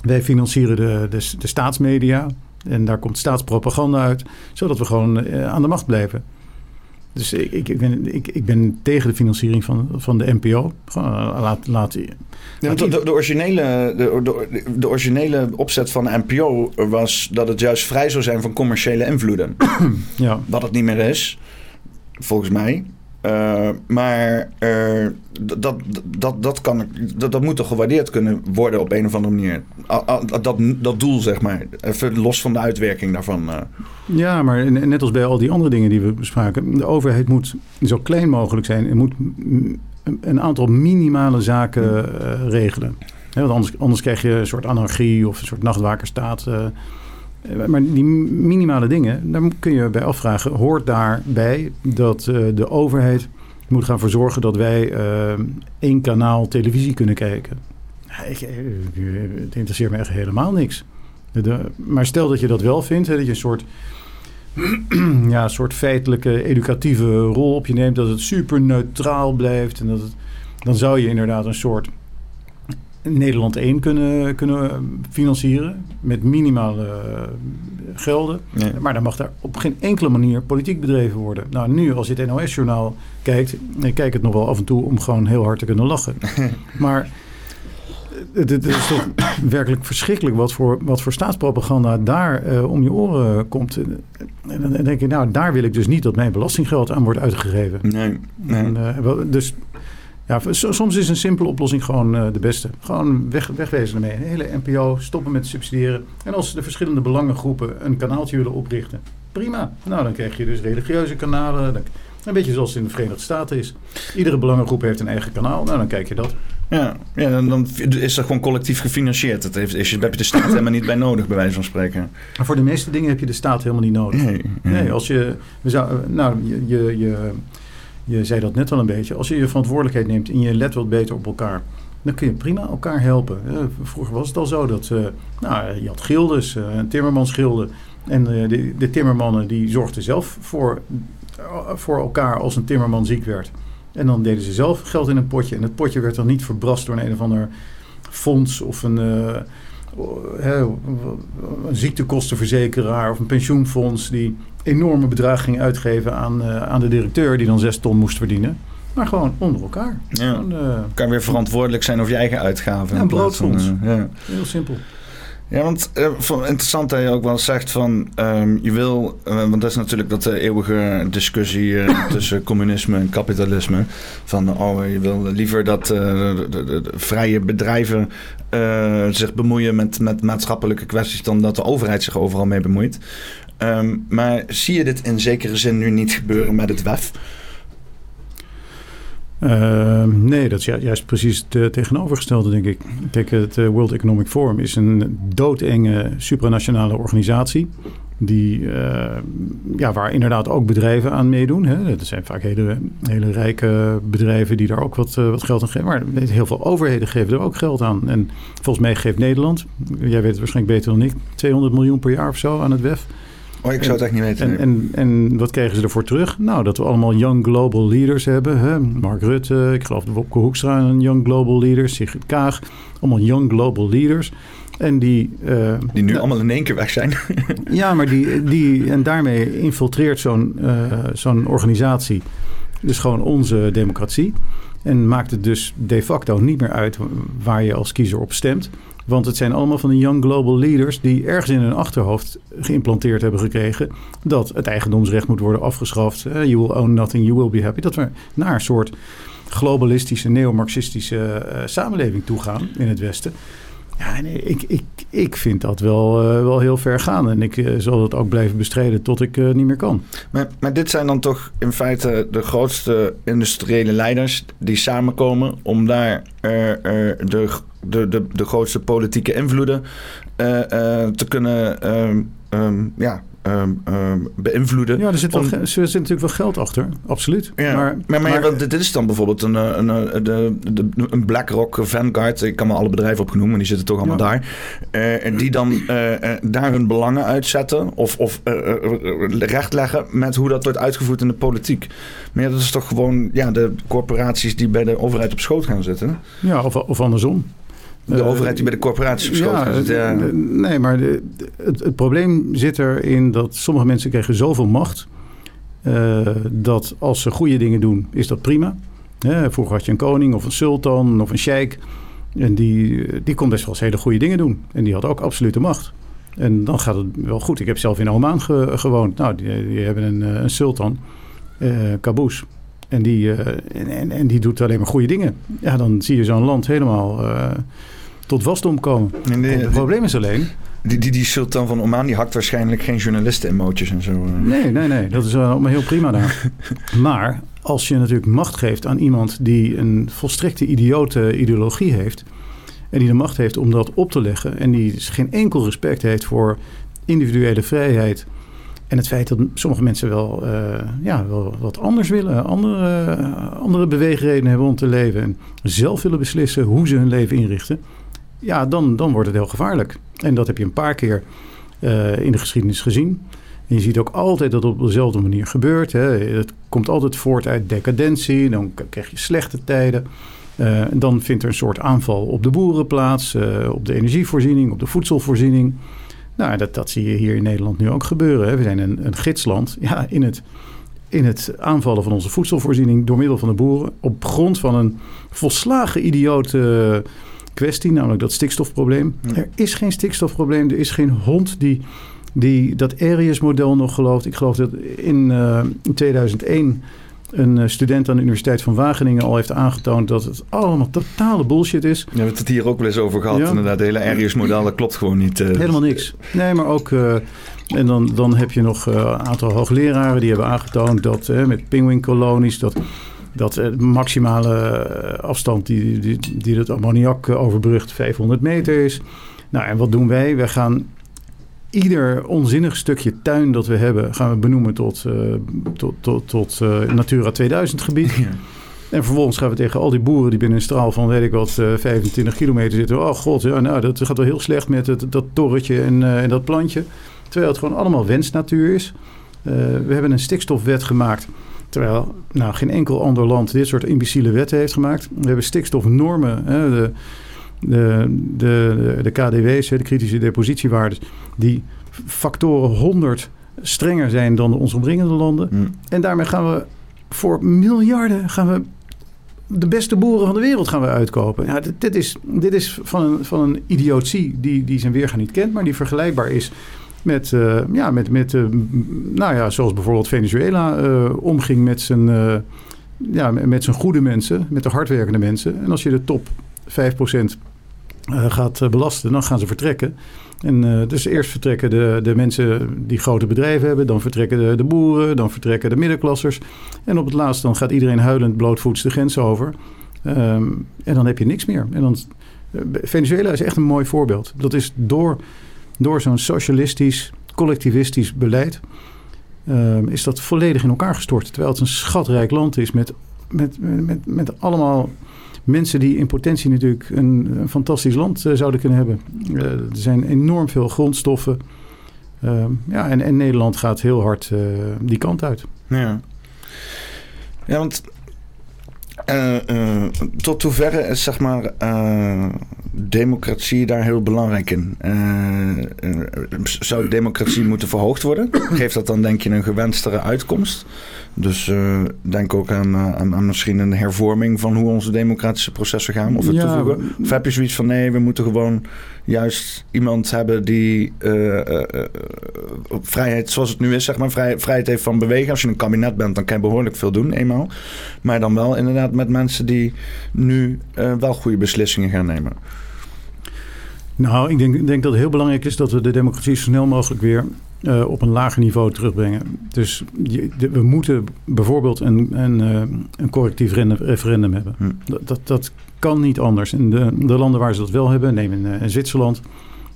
Wij financieren de, de, de, staatsmedia en daar komt staatspropaganda uit, zodat we gewoon uh, aan de macht blijven. Dus ik, ik, ik, ben, ik, ik ben tegen de financiering van, van de NPO. Gewoon, uh, laat, laat, ja, de, de, originele, de, de, de, originele opzet van de NPO was dat het juist vrij zou zijn van commerciële invloeden. ja. Wat het niet meer is, volgens mij. Uh, maar dat, dat, dat, kan, dat, dat moet toch gewaardeerd kunnen worden op een of andere manier. Dat, dat doel, zeg maar. Even los van de uitwerking daarvan. Uh. Ja, maar net als bij al die andere dingen die we bespraken. De overheid moet zo klein mogelijk zijn. En moet een aantal minimale zaken regelen. want anders, anders krijg je een soort anarchie of een soort nachtwakerstaat. Eh, maar die minimale dingen, daar kun je bij afvragen. Hoort daarbij dat uh, de overheid moet gaan verzorgen dat wij uh, één kanaal televisie kunnen kijken? Het interesseert me echt helemaal niks. Maar stel dat je dat wel vindt, hè, dat je een soort, ja, soort feitelijke educatieve rol op je neemt, dat het super neutraal blijft en dat het, dan zou je inderdaad een soort Nederland 1 kunnen, kunnen financieren met minimale eh, gelden. Maar dan mag daar op geen enkele manier politiek bedreven worden. Nou, nu als je het NOS-journaal kijkt, ik kijk het nog wel af en toe om gewoon heel hard te kunnen lachen. maar het, het, is toch werkelijk verschrikkelijk wat voor, wat voor staatspropaganda daar uh, om je oren komt. En dan denk ik, nou, daar wil ik dus niet dat mijn belastinggeld aan wordt uitgegeven. Nee. nee. En, uh, dus ja, soms is een simpele oplossing gewoon uh, de beste. Gewoon weg, wegwezen ermee. Een hele NPO, stoppen met subsidiëren. En als de verschillende belangengroepen een kanaaltje willen oprichten, prima. Nou, dan krijg je dus religieuze kanalen. Dan, een beetje zoals het in de Verenigde Staten is. Iedere belangengroep heeft een eigen kanaal. Nou, dan kijk je dat. Ja, ja dan, dan is dat gewoon collectief gefinancierd. Dat heeft, is, daar heb je de staat helemaal niet bij nodig, bij wijze van spreken. Maar voor de meeste dingen heb je de staat helemaal niet nodig. Nee, nee als je... We zou, nou, je, je, je je zei dat net al een beetje. Als je je verantwoordelijkheid neemt en je let wat beter op elkaar, dan kun je prima elkaar helpen. Vroeger was het al zo dat uh, nou, je had gildes, uh, een timmermansgilde. En de, de, timmermannen die zorgden zelf voor, voor elkaar als een timmerman ziek werd. En dan deden ze zelf geld in een potje. En het potje werd dan niet verbrast door een, een of ander fonds of een, een ziektekostenverzekeraar of een pensioenfonds die enorme bedragen ging uitgeven aan, uh, aan de directeur, die dan zes ton moest verdienen. Maar gewoon onder elkaar. Ja. Gewoon, uh, kan weer verantwoordelijk zijn over je eigen uitgaven. Ja, een broodfonds. Uh, ja. Heel simpel. Ja, want interessant dat je ook wel zegt van um, je wil, uh, want dat is natuurlijk dat eeuwige discussie tussen communisme en kapitalisme. Van oh, je wil liever dat de, de, de, vrije bedrijven zich bemoeien met, met maatschappelijke kwesties dan dat de overheid zich overal mee bemoeit. Um, maar zie je dit in zekere zin nu niet gebeuren met het WEF? Uh, nee, dat is juist precies het tegenovergestelde, denk ik. Kijk, het eh, World Economic Forum is een doodenge supranationale organisatie. Die, uh, ja, waar inderdaad ook bedrijven aan meedoen. Hè. Dat zijn vaak hele, hele rijke bedrijven die daar ook wat, wat geld aan geven. Maar heel veel overheden geven er ook geld aan. En volgens mij geeft Nederland, jij weet het waarschijnlijk beter dan ik, 200 miljoen per jaar of zo aan het WEF. Oh, ik zou het echt niet weten. En, en, en, wat kregen ze ervoor terug? Nou, dat we allemaal young global leaders hebben. Hè? Mark Rutte, ik geloof de Wopke Hoekstra een young global leader. Sigrid Kaag, allemaal young global leaders. En die... Uh, die nu nou, allemaal in één keer weg zijn. ja, maar die, die... En daarmee infiltreert zo'n uh, zo'n organisatie dus gewoon onze democratie. En maakt het dus de facto niet meer uit waar je als kiezer op stemt. Want het zijn allemaal van de young global leaders die ergens in hun achterhoofd geïmplanteerd hebben gekregen dat het eigendomsrecht moet worden afgeschaft. Uh, you will own nothing, you will be happy. Dat we naar een soort globalistische, neomarxistische uh, samenleving toe gaan in het Westen. Ja, nee, ik, ik, ik vind dat wel, uh, wel heel ver gaan. En ik uh, zal het ook blijven bestrijden tot ik uh, niet meer kan. Maar, maar dit zijn dan toch in feite de grootste industriële leiders die samenkomen om daar de, de, de, de grootste politieke invloeden te kunnen um, ja, um, um, beïnvloeden. Ja, er zit, wel, er zit natuurlijk wel geld achter, absoluut. Ja, maar, maar, maar, maar dit is dan bijvoorbeeld een, een, een, de, de, een BlackRock, Vanguard, ik kan me alle bedrijven opgenoemen, maar die zitten toch allemaal ja. daar. Uh, die dan uh, daar hun belangen uitzetten of, of uh, recht leggen met hoe dat wordt uitgevoerd in de politiek. Maar ja, dat is toch gewoon ja, de corporaties die bij de overheid op schoot gaan zitten. Ja, of, of andersom. De uh, overheid die bij de corporaties schoot ja, ja. Nee, maar de, het, het, probleem zit erin dat sommige mensen krijgen zoveel macht... Uh, dat als ze goede dingen doen, is dat prima. Uh, vroeger had je een koning of een sultan of een sheik... en die, die kon best wel eens hele goede dingen doen. En die had ook absolute macht. En dan gaat het wel goed. Ik heb zelf in Oman ge, gewoond. Nou, die, die hebben een, een sultan, Qaboos... En die, uh, en, en, die doet alleen maar goede dingen. Ja, dan zie je zo'n land helemaal uh, tot wasdom komen. Nee, het probleem is alleen... Die, die, die sultan van Oman die hakt waarschijnlijk geen journalisten-emoties en zo. Eh. Nee, nee, nee. Dat is allemaal heel prima daar. maar als je natuurlijk macht geeft aan iemand die een volstrekte idiote ideologie heeft... en die de macht heeft om dat op te leggen... en die dus geen enkel respect heeft voor individuele vrijheid... En het feit dat sommige mensen wel, uh, ja, wel wat anders willen, andere, andere beweegredenen hebben om te leven en zelf willen beslissen hoe ze hun leven inrichten, ja, dan, dan wordt het heel gevaarlijk. En dat heb je een paar keer uh, in de geschiedenis gezien. En je ziet ook altijd dat het op dezelfde manier gebeurt. Hè. Het komt altijd voort uit decadentie, dan krijg je slechte tijden. Uh, dan vindt er een soort aanval op de boeren plaats, op de energievoorziening, op de voedselvoorziening. Nou, dat, dat zie je hier in Nederland nu ook gebeuren. Hè. We zijn een, een gidsland ja, in, het, in het aanvallen van onze voedselvoorziening door middel van de boeren. Op grond van een volslagen idiote kwestie, namelijk dat stikstofprobleem. Er is geen stikstofprobleem. Er is geen hond die, die dat Arias-model nog gelooft. Ik geloof dat in, uh, in 2001 een eh, student aan de Universiteit van Wageningen al heeft aangetoond dat het allemaal totale bullshit is. We hebben het hier ook wel eens over gehad. Ja. Inderdaad, de hele Arius-model, dat klopt gewoon niet. Uh, Helemaal niks. Nee, maar ook... Uh, en dan, dan heb je nog een aantal hoogleraren die hebben aangetoond dat met pinguïnkolonies... dat dat de maximale afstand die, die, die het ammoniak overbrugt 500 meter is. Nou, en wat doen wij? Wij gaan ieder onzinnig stukje tuin dat we hebben, gaan we benoemen tot, uh, tot, tot, tot uh, Natura 2000 gebied. Ja. En vervolgens gaan we tegen al die boeren die binnen een straal van, weet ik wat, uh, 25 kilometer zitten. Oh god, ja, nou, dat gaat wel heel slecht met het, dat torretje en, en dat plantje. Terwijl het gewoon allemaal wensnatuur is. we hebben een stikstofwet gemaakt. Terwijl nou, geen enkel ander land dit soort imbeciele wetten heeft gemaakt. We hebben stikstofnormen. Hè, de, de, de, de KDW's, de kritische depositiewaardes, die factoren 100 strenger zijn dan de ons omringende landen. Mm. En daarmee gaan we voor miljarden gaan we de beste boeren van de wereld gaan we uitkopen. Ja, dit, dit is, dit is van, een, van een idiotie die, die zijn weerga niet kent, maar die vergelijkbaar is met, uh, ja, met, met uh, nou ja, zoals bijvoorbeeld Venezuela uh, omging met zijn, ja, met zijn goede mensen, met de hardwerkende mensen. En als je de top 5% gaat belasten, dan gaan ze vertrekken. En dus eerst vertrekken de, de mensen die grote bedrijven hebben, dan vertrekken de, boeren, dan vertrekken de middenklassers. En op het laatst dan gaat iedereen huilend blootvoets de grens over. Um, en dan heb je niks meer. En dan, Venezuela is echt een mooi voorbeeld. Dat is door door zo'n socialistisch, collectivistisch beleid uh, is dat volledig in elkaar gestort. Terwijl het een schatrijk land is met, met, met, met allemaal mensen die in potentie natuurlijk een, een fantastisch land uh, zouden kunnen hebben. Uh, er zijn enorm veel grondstoffen. Uh, ja, en, en Nederland gaat heel hard eh, die kant uit. Ja. ja, want uh, tot hoeverre is zeg maar, uh, democratie daar heel belangrijk in? zou democratie moeten verhoogd worden? Geeft dat dan denk je een gewenstere uitkomst? Dus uh, denk ook aan, aan, aan, misschien een hervorming van hoe onze democratische processen gaan. Of het ja, toevoegen. Of heb je zoiets van nee, we moeten gewoon juist iemand hebben die uh, uh, vrijheid, zoals het nu is, zeg maar, vrij, vrijheid heeft van bewegen. Als je een kabinet bent, dan kan je behoorlijk veel doen, eenmaal. Maar dan wel inderdaad met mensen die nu wel goede beslissingen gaan nemen. Nou, ik denk, denk, dat het heel belangrijk is dat we de democratie zo snel mogelijk weer uh, op een lager niveau terugbrengen. Dus je, de, we moeten bijvoorbeeld een, een, uh, een correctief referendum hebben. Hm. Dat, dat, dat, kan niet anders. In de, de, landen waar ze dat wel hebben, neem in, in Zwitserland,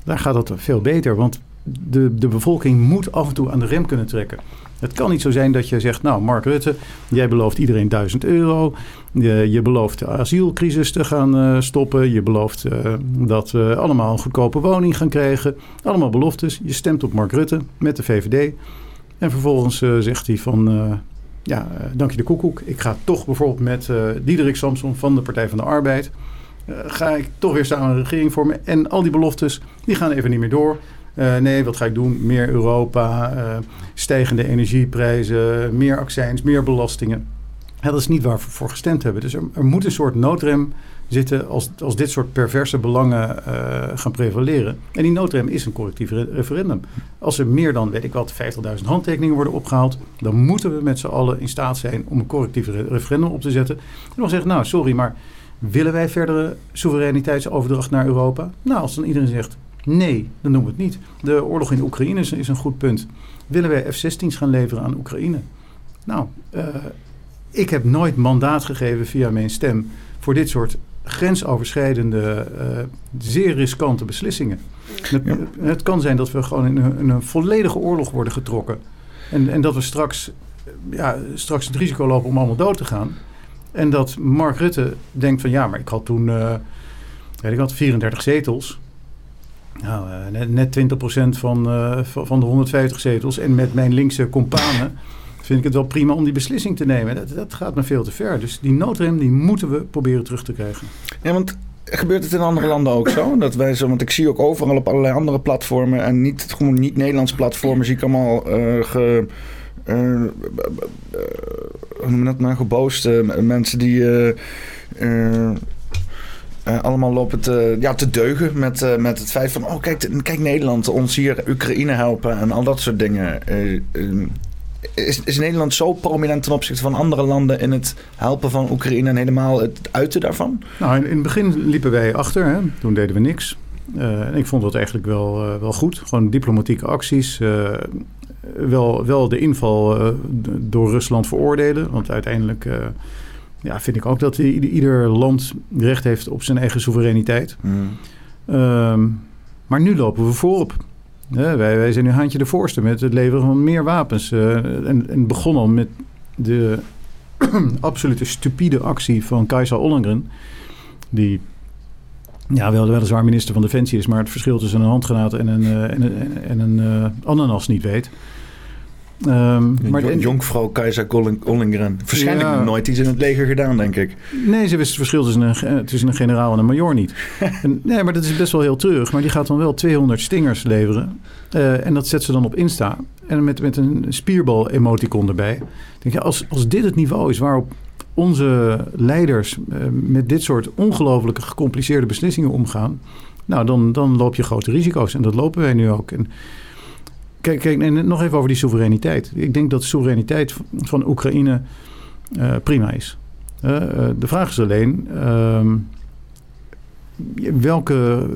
daar gaat dat veel beter. Want de, de bevolking moet af en toe aan de rem kunnen trekken. Het kan niet zo zijn dat je zegt, nou Mark Rutte, jij belooft iedereen 1000 euro. Je, je belooft de asielcrisis te gaan uh, stoppen. Je belooft uh, dat we allemaal een goedkope woning gaan krijgen. Allemaal beloftes. Je stemt op Mark Rutte met de VVD. En vervolgens uh, zegt hij van, ja, dank je de koekoek. Ik ga toch bijvoorbeeld met Diederik Samson van de Partij van de Arbeid... ga ik toch weer samen een regering vormen. En al die beloftes, die gaan even niet meer door. Uh, nee, wat ga ik doen? Meer Europa, uh, stijgende energieprijzen, meer accijns, meer belastingen. Dat is niet waar we voor gestemd hebben. Dus er, moet een soort noodrem zitten als, als dit soort perverse belangen uh, gaan prevaleren. En die noodrem is een collectief re referendum. Als er meer dan, weet ik wat, 50.000 handtekeningen worden opgehaald... dan moeten we met z'n allen in staat zijn om een collectief re referendum op te zetten. En dan zeggen, nou sorry, maar willen wij verdere soevereiniteitsoverdracht naar Europa? Nou, als dan iedereen zegt, Nee, dan doen we het niet. De oorlog in Oekraïne is, is een goed punt. Willen wij F-16's gaan leveren aan Oekraïne? Nou, uh, ik heb nooit mandaat gegeven via mijn stem voor dit soort grensoverschrijdende, uh, zeer riskante beslissingen. Het, ja. het, kan zijn dat we gewoon in een, in een, volledige oorlog worden getrokken. En, en dat we straks, ja, straks het risico lopen om allemaal dood te gaan. En dat Mark Rutte denkt van ja, maar ik had toen, uh, weet ik wat, 34 zetels. Nou, uh, net, net 20% van, uh, van de 150 zetels. En met mijn linkse companen vind ik het wel prima om die beslissing te nemen. Dat, dat gaat me veel te ver. Dus die noodrem die moeten we proberen terug te krijgen. Ja, want gebeurt het in andere landen ook zo? Dat wij zo want ik zie ook overal op allerlei andere platformen... en niet, gewoon niet-Nederlandse platformen... zie ik allemaal uh, hoe noem je dat nou? Gebooste mensen die... Uh, allemaal lopen te, ja, te deugen met, uh, met het feit van... oh, kijk, kijk Nederland, ons hier Oekraïne helpen en al dat soort dingen. Uh, is, is Nederland zo prominent ten opzichte van andere landen... in het helpen van Oekraïne en helemaal het uiten daarvan? Nou, in, in het begin liepen wij achter. Hè? Toen deden we niks. ik vond dat eigenlijk wel, wel goed. Gewoon diplomatieke acties. wel, wel de inval door Rusland veroordelen. Want uiteindelijk ja, vind ik ook dat ieder land recht heeft op zijn eigen soevereiniteit. Mm. Um, maar nu lopen we voorop. Ja, wij, wij zijn nu handje de voorste met het leveren van meer wapens. Uh, en, en begon al met de absolute stupide actie van Kajsa Ollengren. Die ja, wel, weliswaar minister van Defensie is, maar het verschil tussen een handgranaat en een, uh, en een, en een uh, ananas niet weet. Um, maar de, Jonkvrouw Keizer Ollingren. Waarschijnlijk ja, nooit iets in het leger gedaan, denk ik. Nee, ze wist het verschil tussen een, tussen een generaal en een major niet. en, nee, maar dat is best wel heel terug. Maar die gaat dan wel 200 stingers leveren. Uh, en dat zet ze dan op Insta. En met, met een spierbal-emoticon erbij. Denk je, als, als dit het niveau is waarop onze leiders met dit soort ongelooflijke gecompliceerde beslissingen omgaan, nou, dan, dan loop je grote risico's. En dat lopen wij nu ook. En kijk, kijk nog even over die soevereiniteit. Ik denk dat de soevereiniteit van Oekraïne prima is. de vraag is alleen. Ehm, welke.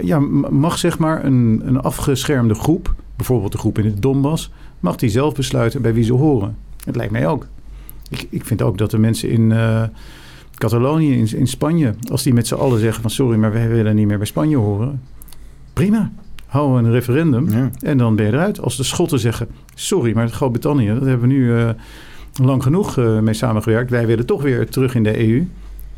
Ja, mag zeg maar een, een afgeschermde groep, bijvoorbeeld de groep in het Donbass, mag die zelf besluiten bij wie ze horen? Het lijkt mij ook. Ik, ik vind ook dat de mensen in Catalonië, in, in Spanje, als die met z'n allen zeggen van sorry, maar wij willen niet meer bij Spanje horen. Prima. Hou een referendum en dan ben je eruit. Als de Schotten zeggen sorry, maar Groot-Brittannië, dat hebben we nu uh, lang genoeg uh, mee samengewerkt. Wij willen toch weer terug in de EU.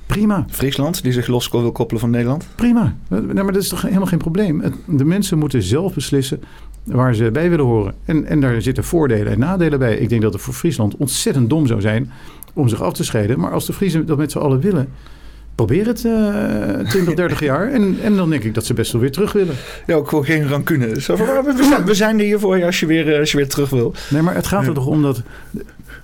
Prima. Friesland, die zich los wil koppelen van Nederland? Prima. Nee, maar dat is toch helemaal geen probleem. De mensen moeten zelf beslissen waar ze bij willen horen. En, en daar zitten voordelen en nadelen bij. Ik denk dat het voor Friesland ontzettend dom zou zijn om zich af te scheiden. Maar als de Friesen dat met z'n allen willen, probeer het uh, 20, 30 jaar. En, en dan denk ik dat ze best wel weer terug willen. Ja, ook gewoon geen rancune. Zo van, we, zijn, we zijn er hier voor je als je weer, eh, als je weer terug wil. Nee, maar het gaat er toch om dat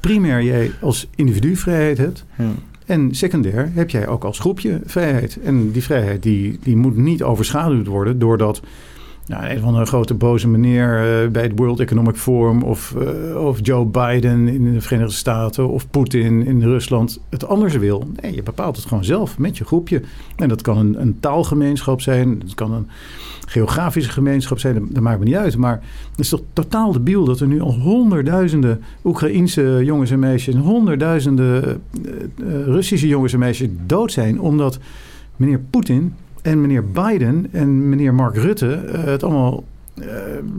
primair jij als individu vrijheid hebt. Ja. En secundair heb jij ook als groepje vrijheid. En die vrijheid die, die moet niet overschaduwd worden doordat nou, een van de grote boze meneer uh, bij het World Economic Forum of, uh, of Joe Biden in de Verenigde Staten of Poetin in Rusland het anders wil. Nee, je bepaalt het gewoon zelf met je groepje. En dat kan een, een taalgemeenschap zijn, het kan een geografische gemeenschap zijn, dat, dat, maakt me niet uit. Maar het is toch totaal debiel dat er nu al honderdduizenden Oekraïense jongens en meisjes en honderdduizenden uh, Russische jongens en meisjes dood zijn omdat meneer Poetin en meneer Biden en meneer Mark Rutte uh, het allemaal uh,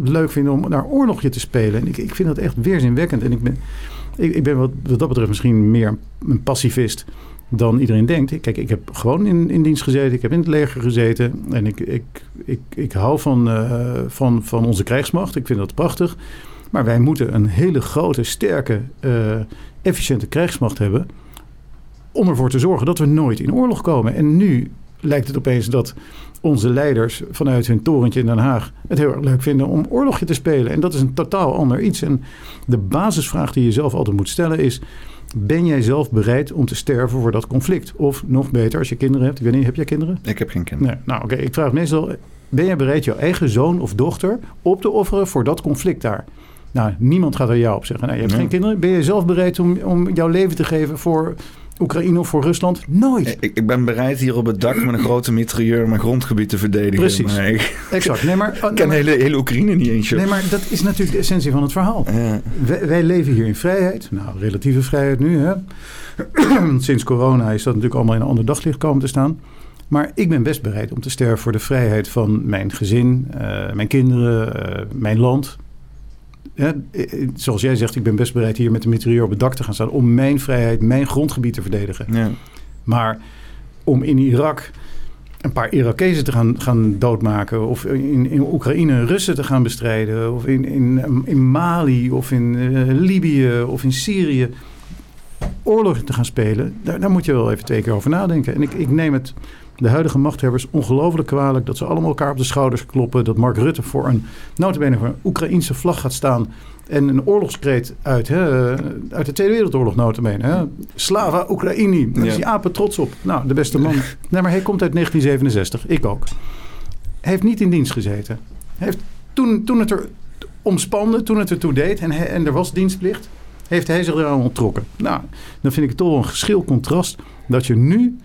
leuk vinden om naar oorlogje te spelen. En ik, ik vind dat echt weerzinwekkend. En ik ben, ik, ik ben wat, wat dat betreft misschien meer een pacifist dan iedereen denkt. Kijk, ik heb gewoon in, in dienst gezeten. Ik heb in het leger gezeten. En ik, ik, ik, ik hou van, uh, van, van onze krijgsmacht. Ik vind dat prachtig. Maar wij moeten een hele grote, sterke, efficiënte krijgsmacht hebben. Om ervoor te zorgen dat we nooit in oorlog komen. En nu lijkt het opeens dat onze leiders vanuit hun torentje in Den Haag het heel erg leuk vinden om oorlogje te spelen. En dat is een totaal ander iets. En de basisvraag die je zelf altijd moet stellen is: ben jij zelf bereid om te sterven voor dat conflict? Of nog beter, als je kinderen hebt. Ik weet niet, heb jij kinderen? Ik heb geen kinderen. Nee, nou, oké. Ik vraag meestal: ben jij bereid jouw eigen zoon of dochter op te offeren voor dat conflict daar? Nou, niemand gaat er jou op zeggen. Nou, je hebt geen kinderen. Ben je zelf bereid om, om jouw leven te geven voor Oekraïne of voor Rusland? Nooit. Ik, ik, ben bereid hier op het dak met een grote mitrailleur mijn grondgebied te verdedigen. Precies. ik, exact. Nee, maar, ik ken hele, hele Oekraïne niet eens. Nee, maar dat is natuurlijk de essentie van het verhaal. Ja. Wij, wij, leven hier in vrijheid. Nou, relatieve vrijheid nu. Hè. Sinds corona is dat natuurlijk allemaal in een ander daglicht komen te staan. Maar ik ben best bereid om te sterven voor de vrijheid van mijn gezin, uh, mijn kinderen, uh, mijn land. Ja, eh, zoals jij zegt, ik ben best bereid hier met de mitrailleur op het dak te gaan staan om mijn vrijheid, mijn grondgebied te verdedigen. Ja. Maar om in Irak een paar Irakezen te gaan, gaan doodmaken, of in, in Oekraïne Russen te gaan bestrijden, of in, in, in Mali, of in uh, Libië, of in Syrië oorlog te gaan spelen, daar, daar, moet je wel even twee keer over nadenken. En ik, ik neem het de huidige machthebbers ongelooflijk kwalijk dat ze allemaal elkaar op de schouders kloppen. Dat Mark Rutte voor een notabene voor een Oekraïense vlag gaat staan en een oorlogskreet uit, hè, uit de Tweede Wereldoorlog notabene. Hè. Slava Oekraïni. Daar is hij apen trots op. Nou, de beste man. nee, maar hij komt uit 1967. Ik ook. Hij heeft niet in dienst gezeten. Heeft, toen, toen het er omspande, toen het ertoe deed en, hij, en er was dienstplicht, heeft hij zich eraan onttrokken. Nou, dan vind ik het toch een geschil contrast dat je nu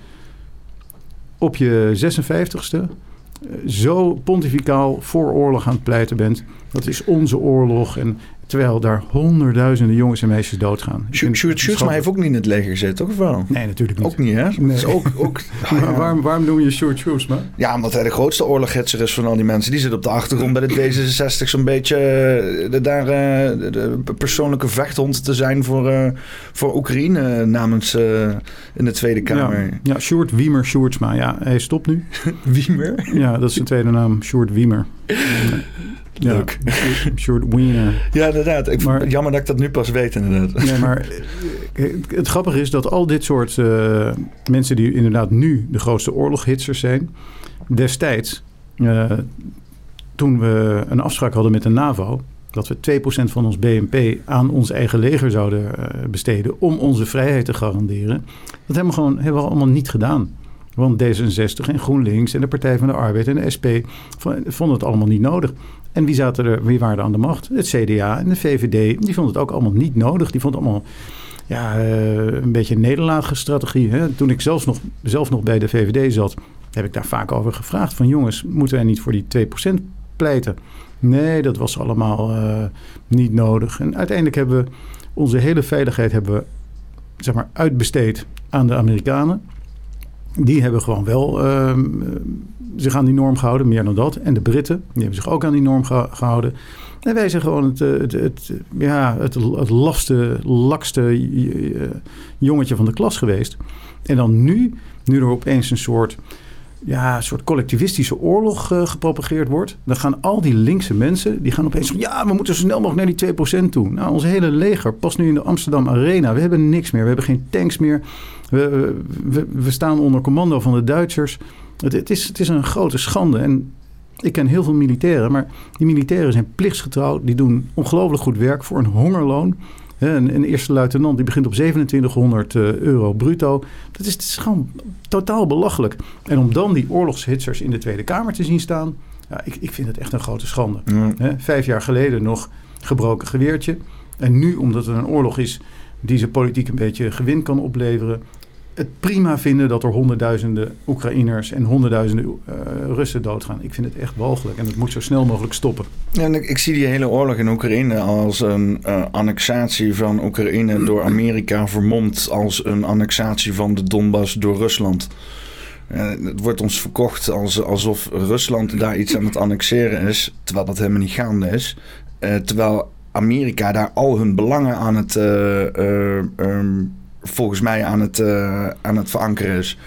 op je 56ste eh, zo pontificaal voor oorlog aan het pleiten bent. Dat is onze oorlog. En Terwijl daar honderdduizenden jongens en meisjes doodgaan. Sjoerd Sjoerdsma heeft ook niet in het leger gezeten, toch of wel? Nee, natuurlijk niet. Ook niet, hè? Nee. ook, ook, waarom, waarom noem je Sjoerd Sjoerdsma? Ja, omdat hij de grootste oorloghitser is van al die mensen. Die zit op de achtergrond bij de D66 zo'n beetje eh, de, daar uh, de persoonlijke vechthond te zijn voor, uh, voor Oekraïne namens in de Tweede Kamer. Ja, ja Sjoerd Wiemer Sjoerdsma. Ja, hij stopt nu. Wiemer? Ja, dat is zijn tweede naam. Sjoerd Wiemer. Leuk. Ja, short wiener. Ja, inderdaad. Ik maar, jammer dat ik dat nu pas weet, inderdaad. Nee, maar eh, het grappige is dat al dit soort uh, mensen die inderdaad nu de grootste oorloghitsers zijn, destijds, uh, toen we een afspraak hadden met de NAVO, dat we 2% van ons BNP aan ons eigen leger zouden besteden om onze vrijheid te garanderen. Dat hebben we gewoon hebben we allemaal niet gedaan. Want D66 en GroenLinks en de Partij van de Arbeid en de SP vonden het allemaal niet nodig. En wie, zaten er, wie waren er aan de macht? Het CDA en de VVD. Die vonden het ook allemaal niet nodig. Die vonden allemaal ja, uh, een beetje een nederlaagstrategie. Hè? Toen ik zelfs nog, zelf nog bij de VVD zat, heb ik daar vaak over gevraagd. Van jongens, moeten wij niet voor die 2% pleiten? Nee, dat was allemaal uh, niet nodig. En uiteindelijk hebben we onze hele veiligheid hebben we, zeg maar, uitbesteed aan de Amerikanen. Die hebben gewoon wel uh, zich aan die norm gehouden, meer dan dat. En de Britten, die hebben zich ook aan die norm gehouden. En wij zijn gewoon het, het, het, ja, het, het lakste eh, jongetje van de klas geweest. En dan nu, nu er opeens een soort, ja, soort collectivistische oorlog uh, gepropageerd wordt... dan gaan al die linkse mensen, die gaan opeens van... ja, we moeten zo snel mogelijk naar die 2% toe. Nou, ons hele leger past nu in de Amsterdam Arena. We hebben niks meer, we hebben geen tanks meer... We, we, we staan onder commando van de Duitsers. Het, het, is, het is een grote schande. En ik ken heel veel militairen, maar die militairen zijn plichtsgetrouw. Die doen ongelooflijk goed werk voor een hongerloon. Een, een eerste luitenant die begint op 2700 eh, euro bruto. Dat is, dat is gewoon totaal belachelijk. En om dan die oorlogshitsers in de Tweede Kamer te zien staan... Ja, ik, ik vind het echt een grote schande. vijf jaar geleden nog gebroken geweertje. En nu, omdat er een oorlog is die ze politiek een beetje gewin kan opleveren het prima vinden dat er honderdduizenden Oekraïners en honderdduizenden uh, Russen doodgaan. Ik vind het echt walgelijk en het moet zo snel mogelijk stoppen. Ja, ik, zie die hele oorlog in Oekraïne als een uh, annexatie van Oekraïne door Amerika vermomd als een annexatie van de Donbass door Rusland. Uh, het wordt ons verkocht als, alsof Rusland daar iets aan het annexeren is, terwijl dat helemaal niet gaande is. terwijl Amerika daar al hun belangen aan het um, volgens mij aan het, uh, aan het verankeren is.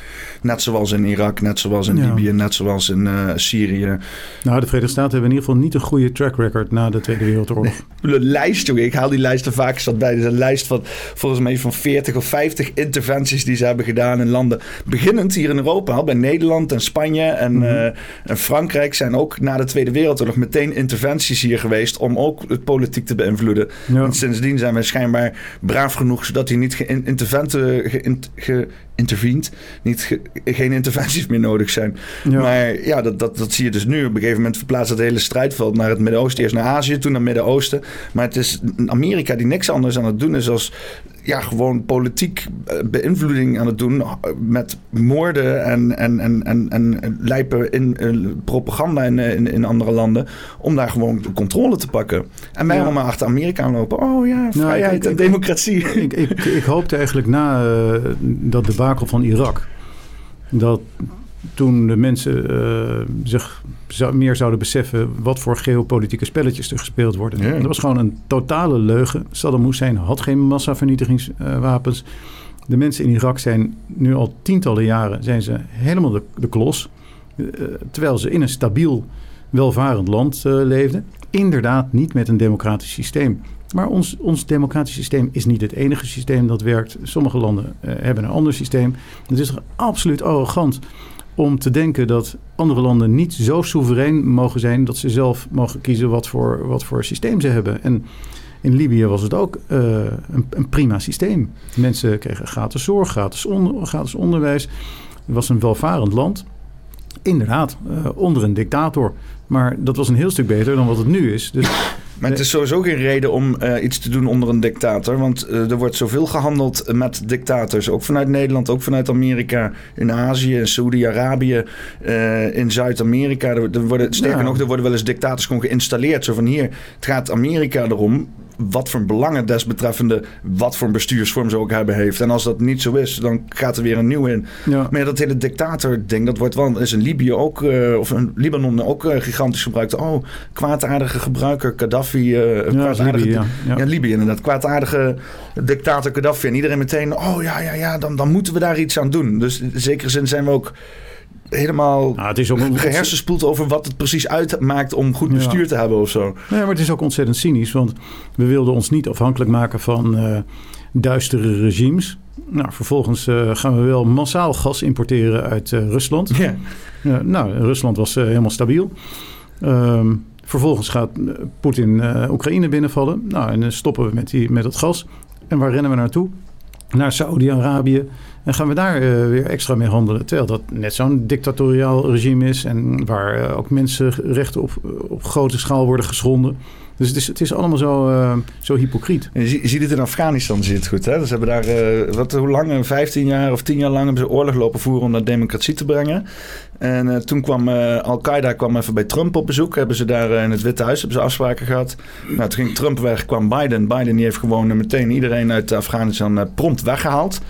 Net zoals in Irak, net zoals in Libië, net zoals in uh, Syrië. Nou, de Verenigde Staten hebben in ieder geval niet een goede track record na de Tweede Wereldoorlog. De lijst, jongen. Ik haal die lijst er vaak zat bij. Er is een lijst van volgens mij van 40 of 50 interventies die ze hebben gedaan in landen. Beginnend hier in Europa, al bij Nederland en Spanje en, mm -hmm. uh, en Frankrijk zijn ook na de Tweede Wereldoorlog meteen interventies hier geweest om ook het politiek te beïnvloeden. Ja. En sindsdien zijn wij schijnbaar braaf genoeg zodat hier niet geïnterventen ge, intervened. Niet ge, geen interventies meer nodig zijn. Ja. Maar ja, dat, dat, dat zie je dus nu. Op een gegeven moment verplaatst het hele strijdveld naar het Midden-Oosten. Eerst naar Azië, toen naar het Midden-Oosten. Maar het is Amerika die niks anders aan het doen is als ja, gewoon politiek beïnvloeding aan het doen. Met moorden en, en, en, en, en lijpen in, in propaganda in, in, in, andere landen. Om daar gewoon controle te pakken. En wij ja. allemaal achter Amerika lopen. Oh ja, vrijheid nou, ik, en democratie. Ik, ik, ik, hoopte eigenlijk na uh, dat debakel van Irak. Dat toen de mensen uh, zich zou, meer zouden beseffen wat voor geopolitieke spelletjes er gespeeld worden. Ja. Dat was gewoon een totale leugen. Saddam Hussein had geen massavernietigingswapens. de mensen in Irak zijn nu al tientallen jaren zijn ze helemaal de, de klos. Uh, terwijl ze in een stabiel, welvarend land uh, leefden. Inderdaad niet met een democratisch systeem. Maar ons, ons democratisch systeem is niet het enige systeem dat werkt. Sommige landen hebben een ander systeem. Het is absoluut arrogant om te denken dat andere landen niet zo soeverein mogen zijn dat ze zelf mogen kiezen wat voor, wat voor systeem ze hebben. En in Libië was het ook uh, een, een, prima systeem. Mensen kregen gratis zorg, gratis, on, gratis onderwijs. Het was een welvarend land. Inderdaad, uh, onder een dictator. Maar dat was een heel stuk beter dan wat het nu is. Dus maar het is sowieso geen reden om uh, iets te doen onder een dictator. Want uh, er wordt zoveel gehandeld met dictators. Ook vanuit Nederland, ook vanuit Amerika. In Azië, in Saudi-Arabië, uh, in Zuid-Amerika. Er, er, worden, sterker ja. nog, er worden wel eens dictators gewoon geïnstalleerd. Zo van hier, het gaat Amerika erom wat voor belangen desbetreffende wat voor bestuursvorm ze ook hebben heeft. En als dat niet zo is, dan gaat er weer een nieuw in. Ja. Maar ja, dat hele dictator-ding, dat wordt wel, is in Libië ook, uh, of in Libanon ook uh, gigantisch gebruikt. Oh, kwaadaardige gebruiker Gaddafi. Uh, ja, Libië, ja. ja. ja, Libië inderdaad. Kwaadaardige dictator Gaddafi. En iedereen meteen, oh ja, ja, ja, dan, dan moeten we daar iets aan doen. Dus in zekere zin zijn we ook helemaal nou, het is ook een gehersenspoeld over wat het precies uitmaakt om goed bestuur ja. te hebben of zo. Nee, maar het is ook ontzettend cynisch, want we wilden ons niet afhankelijk maken van uh, duistere regimes. Nou, vervolgens uh, gaan we wel massaal gas importeren uit uh, Rusland. Ja. nou, Rusland was helemaal stabiel. Um, Vervolgens gaat Poetin Oekraïne binnenvallen. Nou, en dan stoppen we met, die, met het gas. En waar rennen we naartoe? Naar Saudi-Arabië. En gaan we daar weer extra mee handelen. Terwijl dat net zo'n dictatoriaal regime is. En waar ook mensenrechten op, op grote schaal worden geschonden. Dus het is, het is allemaal zo, uh, zo hypocriet. Je, ziet het in Afghanistan zit goed. Hè? Dus hebben daar, uh, wat, hoe lang, 15 jaar of 10 jaar lang hebben ze oorlog lopen voeren om naar democratie te brengen. En toen kwam Al-Qaeda kwam even bij Trump op bezoek. Hebben ze daar in het Witte Huis hebben ze afspraken gehad. Nou, toen ging Trump weg, kwam Biden. Biden die heeft gewoon meteen iedereen uit Afghanistan prompt weggehaald.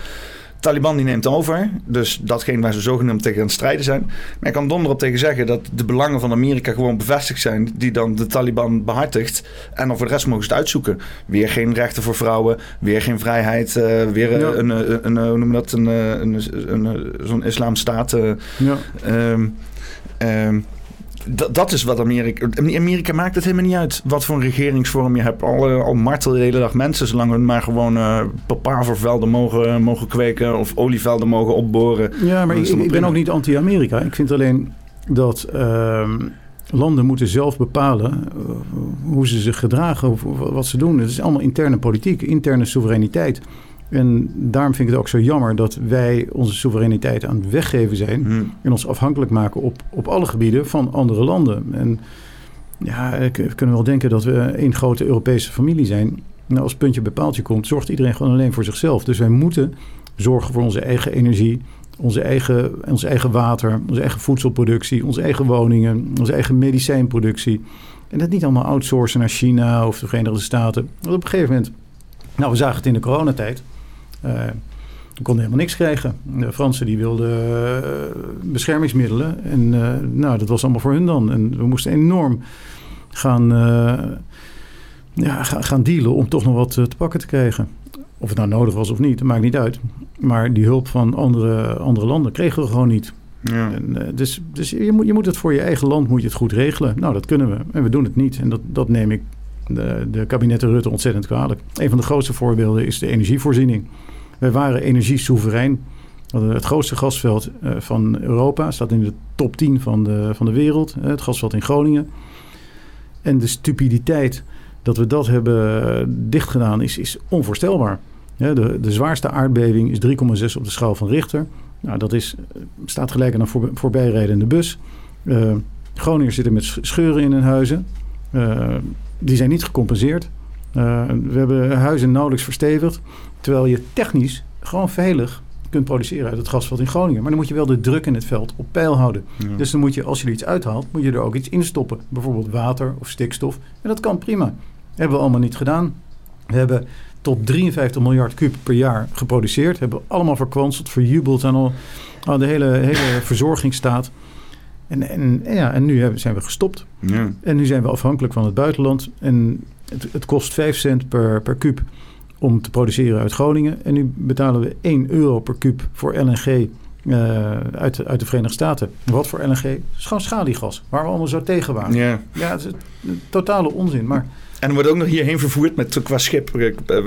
Taliban die neemt over. Dus datgene waar ze zogenaamd tegen aan het strijden zijn. Maar ik kan donder op tegen zeggen dat de belangen van Amerika gewoon bevestigd zijn. Die dan de Taliban behartigt. En dan voor de rest mogen ze het uitzoeken. Weer geen rechten voor vrouwen. Weer geen vrijheid. Uh, weer een, een, een, hoe noem dat? Een, een, een, zo'n islamstaat. Uh, ja. Um, um, dat is wat Amerika... Amerika maakt het helemaal niet uit wat voor een regeringsvorm je hebt. Al, al martel de hele dag mensen, zolang we maar gewoon uh, papavervelden mogen, mogen kweken of olievelden mogen opboren. Ja, maar ik, ik ben ook niet anti-Amerika. Ik vind alleen dat uh, landen moeten zelf bepalen uh, hoe ze zich gedragen, of wat ze doen. Het is allemaal interne politiek, interne soevereiniteit. En daarom vind ik het ook zo jammer dat wij onze soevereiniteit aan het weggeven zijn. Hmm. En ons afhankelijk maken op, op alle gebieden van andere landen. En ja, we kunnen wel denken dat we één grote Europese familie zijn. Nou, als puntje bij paaltje komt, zorgt iedereen gewoon alleen voor zichzelf. Dus wij moeten zorgen voor onze eigen energie, onze eigen, onze eigen water, onze eigen voedselproductie, onze eigen woningen, onze eigen medicijnproductie. En dat niet allemaal outsourcen naar China of de Verenigde Staten. Want op een gegeven moment, nou, we zagen het in de coronatijd. We konden helemaal niks krijgen. De Fransen die wilden uh, beschermingsmiddelen. En uh, nou, dat was allemaal voor hun dan. En we moesten enorm gaan, ja, gaan dealen om toch nog wat te pakken te krijgen. Of het nou nodig was of niet, dat maakt niet uit. Maar die hulp van andere, andere landen kregen we gewoon niet. Ja. En, dus dus je, moet, je moet het voor je eigen land moet je het goed regelen. Nou, dat kunnen we. En we doen het niet. En dat, dat neem ik de, de kabinetten Rutte ontzettend kwalijk. Een van de grootste voorbeelden is de energievoorziening. Wij waren energiesoeverein. Het grootste gasveld eh, van Europa staat in de top 10 van de, van de wereld. Het gasveld in Groningen. En de stupiditeit dat we dat hebben dichtgedaan is, is onvoorstelbaar. De, de zwaarste aardbeving is 3,6 op de schaal van Richter. Nou, dat is, staat gelijk aan een voor, voorbijrijdende bus. Uh, Groningers zitten met scheuren in hun huizen. Die zijn niet gecompenseerd. Uh, we hebben huizen nauwelijks verstevigd. Terwijl je technisch gewoon veilig kunt produceren uit het gasveld in Groningen. Maar dan moet je wel de druk in het veld op peil houden. Dus dan moet je, als je er iets uithaalt, moet je er ook iets in stoppen. Bijvoorbeeld water of stikstof. En dat kan prima. Dat hebben we allemaal niet gedaan. We hebben tot 53 miljard kub per jaar geproduceerd. Hebben we allemaal verkwanseld, verjubeld aan, al, aan de hele, hele verzorgingsstaat. En, en, ja, en nu zijn we gestopt. Ja. En nu zijn we afhankelijk van het buitenland. En het, het kost 5 cent per, per kuub om te produceren uit Groningen. En nu betalen we 1 euro per kuub voor LNG uh, uit, uit de Verenigde Staten. Wat voor LNG? Het is gewoon schaliegas, waar we allemaal zo tegen waren. Ja, ja het is een totale onzin. Maar en wordt ook nog hierheen vervoerd met, qua schip. Eh, eh,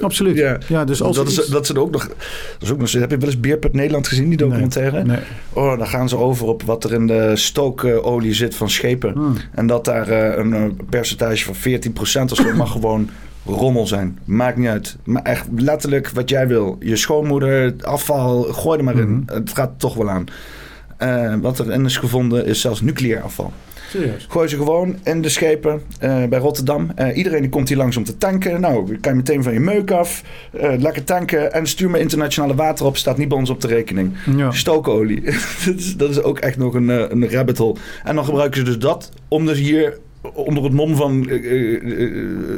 Absoluut. Ja, ja dus als dat, is, dat ze ook nog. Dat is ook nog heb je wel eens Beerput Nederland gezien, die documentaire? Nee, Oh, dan gaan ze over op wat er in de stookolie zit van schepen. Hmm. En dat daar een percentage van 14% of zo mag gewoon rommel zijn. Maakt niet uit. Maar echt letterlijk wat jij wil. Je schoonmoeder, afval, gooi er maar in. Hmm. Het gaat toch wel aan. Uh, wat erin is gevonden is zelfs nucleair afval. Serieus? Gooi ze gewoon in de schepen uh, bij Rotterdam. Uh, iedereen die komt hier langs om te tanken. Nou, kan je meteen van je meuk af. Uh, lekker tanken. En stuur me internationale water op. Staat niet bij ons op de rekening. Ja. Stookolie. dat, is, dat is ook echt nog een, een rabbit hole. En dan gebruiken ze dus dat om dus hier onder het mom van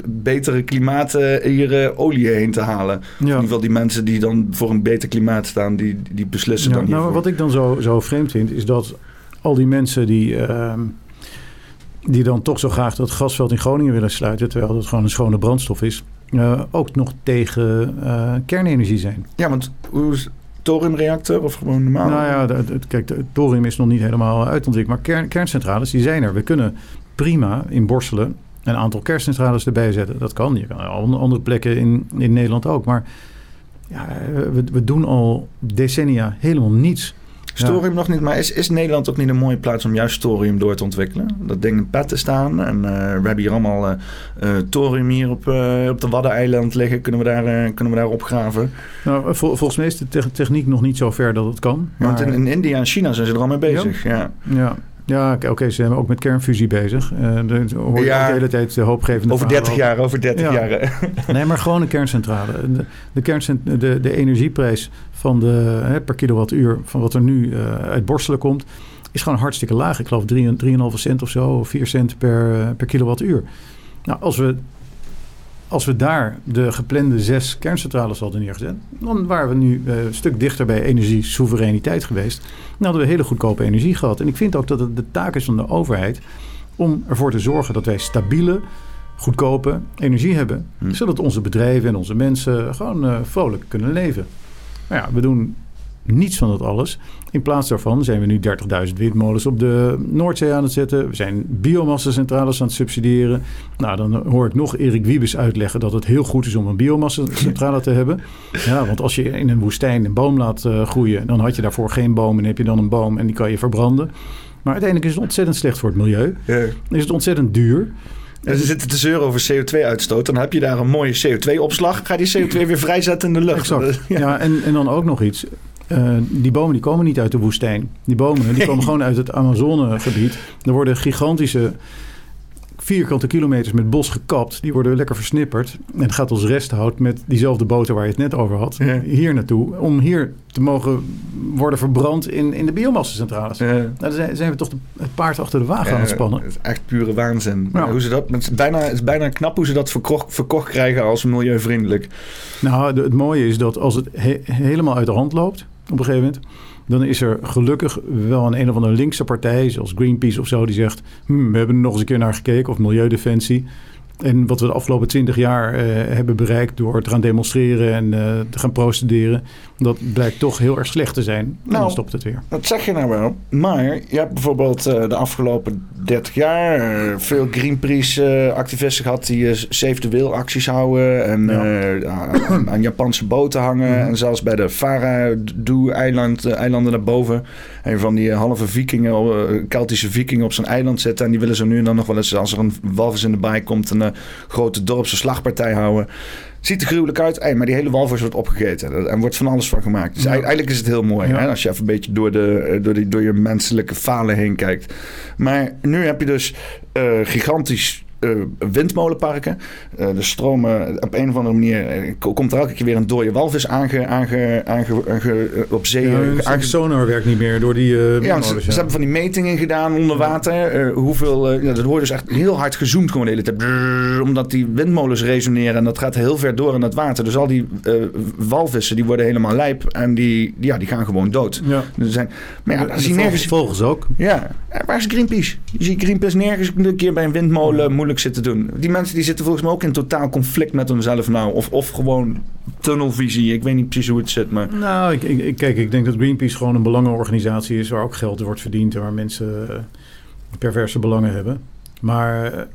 betere klimaat hier olie heen te halen. Ja. In ieder geval die mensen die dan voor een beter klimaat staan, die, die beslissen ja, dan Nou, wat ik dan zo, zo vreemd vind, is dat al die mensen die ehm, die dan toch zo graag dat gasveld in Groningen willen sluiten, terwijl het gewoon een schone brandstof is, uh, ook nog tegen uh, kernenergie zijn. Ja, want hoe is thoriumreactor of gewoon normaal? Nou ja, kijk, de thorium is nog niet helemaal uitontwikkeld, maar kern, kerncentrales die zijn er. We kunnen prima in Borselen een aantal kerncentrales erbij zetten. Dat kan. Je kan andere plekken in, in Nederland ook. Maar ja, we, we doen al decennia helemaal niets Storium nog niet, maar is, is Nederland ook niet een mooie plaats om juist thorium door te ontwikkelen? Dat ding in pet te staan. En uh, we hebben hier allemaal uh, uh, thorium hier op, op de Waddeneiland liggen. Kunnen we daar, kunnen we daar opgraven? Nou, vol, volgens mij is de te techniek nog niet zo ver dat het kan. Maar... Want in, in, India en China zijn ze er al mee bezig. Ja. ja. ja. Oké, ze zijn ook met kernfusie bezig. Uh, hoor je ja, de hele tijd de hoopgevende Over 30 jaar, over 30 ja. jaar. nee, maar gewoon een kerncentrale. De, de, kerncent de, de energieprijs van de, hè, per kilowattuur van wat er nu uh, uit borstelen komt, is gewoon hartstikke laag. Ik geloof 3,5 cent of zo, of 4 cent per, uh, per kilowattuur. Nou, als we, als we daar de geplande zes kerncentrales hadden neergezet, dan waren we nu uh, een stuk dichter bij energiesoevereiniteit geweest. Dan hadden we hele goedkope energie gehad. En ik vind ook dat het de taak is van de overheid om ervoor te zorgen dat wij stabiele, goedkope energie hebben. Hm. Zodat onze bedrijven en onze mensen gewoon uh, vrolijk kunnen leven. Maar ja, we doen niets van dat alles. In plaats daarvan zijn we nu 30.000 windmolens op de Noordzee aan het zetten. We zijn biomassa-centrales aan het subsidiëren. Nou, dan hoor ik nog Erik Wiebes uitleggen dat het heel goed is om een biomassa-centrale te hebben. Ja, want als je in een woestijn een boom laat uh, groeien, dan had je daarvoor geen boom en heb je dan een boom en die kan je verbranden. Maar uiteindelijk is het ontzettend slecht voor het milieu. Ja. Is het ontzettend duur. En ze zitten te zeuren over CO2-uitstoot. Dan heb je daar een mooie CO2-opslag. Ga die CO2 weer vrijzetten in de lucht. Exact. Ja, ja en, en dan ook nog iets. Uh, die bomen die komen niet uit de woestijn. Die bomen die komen gewoon uit het Amazonegebied. Er worden gigantische vierkante kilometers met bos gekapt. Die worden lekker versnipperd. En gaat als resthout met diezelfde boter waar je het net over had. Ja. Hier naartoe. Om hier te mogen worden verbrand in, in de biomassacentrales. Ja. Nou, dan zijn, zijn, we toch de, het paard achter de wagen aan het spannen. Het is echt pure waanzin. Hoe ze dat, het, is bijna, het is bijna knap hoe ze dat verkocht, verkocht krijgen als milieuvriendelijk. Nou, het mooie is dat als het helemaal uit de hand loopt op een gegeven moment dan is er gelukkig wel een een of andere linkse partij, zoals Greenpeace of zo, die zegt: hm, we hebben er nog eens een keer naar gekeken, of Milieudefensie. En wat we de afgelopen twintig jaar uh, hebben bereikt door te gaan demonstreren en uh, te gaan procederen, dat blijkt toch heel erg slecht te zijn. En nou, dan stopt het weer. Dat zeg je nou wel. Maar je hebt bijvoorbeeld uh, de afgelopen 30 jaar veel Greenpeace-activisten gehad die Save the Whale acties houden en ja. aan, aan, Japanse boten hangen. Mm -hmm. En zelfs bij de Faroe-eilanden daarboven. Een van die halve vikingen, Keltische vikingen op zo'n eiland zetten. En die willen zo nu en dan nog wel eens, als er een walvis in de baai komt, een grote dorpse slagpartij houden. Ziet er gruwelijk uit, hey, maar die hele walvis wordt opgegeten. En wordt van alles van gemaakt. Dus ja. eigenlijk is het heel mooi. Ja. Hè, als je even een beetje door, de, door, die, door je menselijke falen heen kijkt. Maar nu heb je dus uh, gigantisch uh, windmolenparken. Uh, de stromen op een of andere manier uh, komt er elke keer weer een dode walvis aange, aange, aange, op zee. Ja, sonar werkt niet meer door die ja, ze, ze, hebben van die metingen gedaan onder water. hoeveel, ja, dat wordt dus echt heel hard gezoomd gewoon de hele tijd. Brrr, omdat die windmolens resoneren en dat gaat heel ver door in het water. Dus al die walvissen die worden helemaal lijp en die, die, ja, die gaan gewoon dood. Ja. Er zijn, maar ja, dat zie je nergens. Volgens ook. Ja, waar is Greenpeace? Je ziet Greenpeace nergens een keer bij een windmolen moeilijk zitten doen. Die mensen die zitten volgens mij ook in totaal conflict met hunzelf nou. Of, of gewoon tunnelvisie. Ik weet niet precies hoe het zit. Maar... Nou, ik, ik, kijk, ik denk dat Greenpeace gewoon een belangenorganisatie is... waar ook geld wordt verdiend en waar mensen uh, perverse belangen hebben. Maar...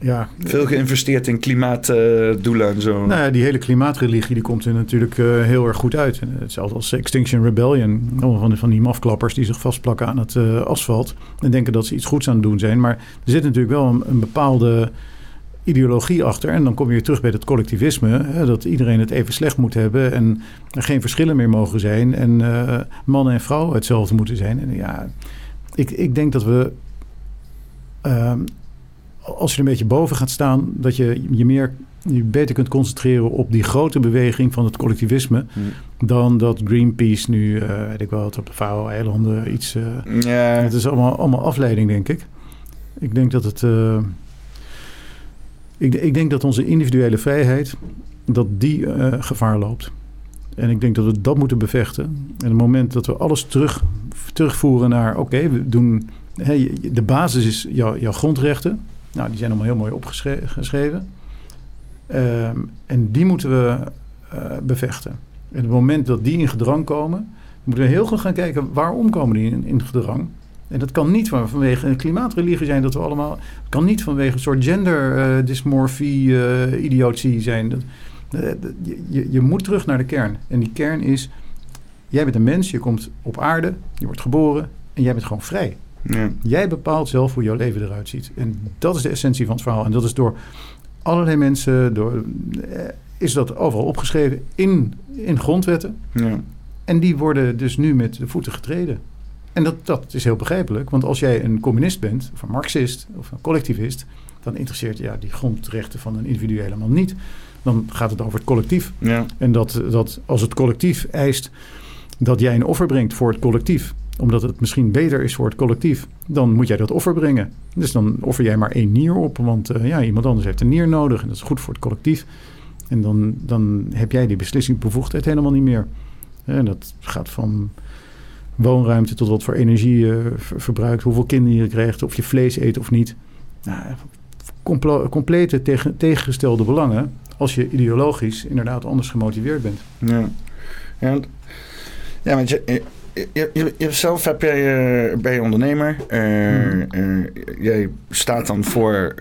Uh, ja, Veel geïnvesteerd in klimaatdoelen uh, en zo. Nou ja, die hele klimaatreligie die komt er natuurlijk uh, heel erg goed uit. Hetzelfde als Extinction Rebellion. Allemaal van, van die mafklappers die zich vastplakken aan het uh, asfalt. En denken dat ze iets goeds aan het doen zijn. Maar er zit natuurlijk wel een, een bepaalde ideologie achter. En dan kom je weer terug bij het collectivisme. Hè, dat iedereen het even slecht moet hebben. En er geen verschillen meer mogen zijn. En mannen en vrouwen hetzelfde moeten zijn. En ja, ik, ik denk dat we ehm, als je er een beetje boven gaat staan, dat je je meer je beter kunt concentreren op die grote beweging van het collectivisme. Hmm. Dan dat Greenpeace nu, uh, weet ik wel, op de Faroe-eilanden iets. Uh, yeah. Het is allemaal, allemaal afleiding, denk ik. Ik denk dat het. Uh, ik, ik, denk dat onze individuele vrijheid, dat die gevaar loopt. En ik denk dat we dat moeten bevechten. En het moment dat we alles terug, terugvoeren naar, oké, we doen. Hey, de basis is jou, jouw grondrechten. Nou, die zijn allemaal heel mooi opgeschreven. Um, en die moeten we uh, bevechten. En het moment dat die in gedrang komen, moeten we heel goed gaan kijken waarom komen die in, gedrang. En dat kan niet vanwege een klimaatreligie zijn dat we allemaal. Kan niet vanwege een soort genderdysmorfie, uh, uh, idiotie zijn. Dat, je, je, moet terug naar de kern. En die kern is jij bent een mens, je komt op aarde, je wordt geboren en jij bent gewoon vrij. Ja. Jij bepaalt zelf hoe jouw leven eruit ziet. En dat is de essentie van het verhaal. En dat is door allerlei mensen, door, eh, is dat overal opgeschreven in, in grondwetten. Ja. En die worden dus nu met de voeten getreden. En dat, dat is heel begrijpelijk, want als jij een communist bent, of een marxist, of een collectivist, dan interesseert ja, die grondrechten van een individu helemaal niet. Dan gaat het over het collectief. Ja. En dat, dat als het collectief eist dat jij een offer brengt voor het collectief, omdat het misschien beter is voor het collectief, dan moet jij dat offer brengen. Dus dan offer jij maar één nier op, want uh, ja, iemand anders heeft een nier nodig en dat is goed voor het collectief. En dan, dan heb jij die beslissingsbevoegdheid helemaal niet meer. En dat gaat van woonruimte tot wat voor energie je verbruikt, hoeveel kinderen je krijgt, of je vlees eet of niet. Nou, complete tegen, tegengestelde belangen als je ideologisch inderdaad anders gemotiveerd bent. Ja, ja, ja want je, je, je, jezelf heb jij, uh, ben je ondernemer. Uh, jij staat dan voor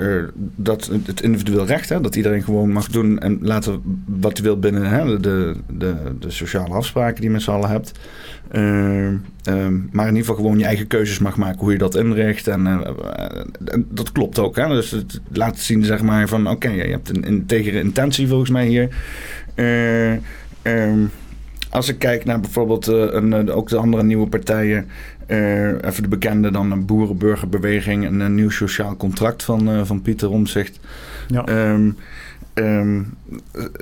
dat het individueel recht, hè, dat iedereen gewoon mag doen en laten wat hij wil binnen hè, de, de, de sociale afspraken die je met z'n allen hebt. Ehm, maar in ieder geval gewoon je eigen keuzes mag maken hoe je dat inricht. En, en dat klopt ook. Hè? Dus het laat zien zeg maar van oké, je hebt een integere intentie volgens mij hier. Um, als ik kijk naar bijvoorbeeld uh, een, eh, ook de andere nieuwe partijen, uh, even de bekende dan een boerenburgerbeweging en een nieuw sociaal contract van, uh, van Pieter Omzicht. Ja. Um, Um,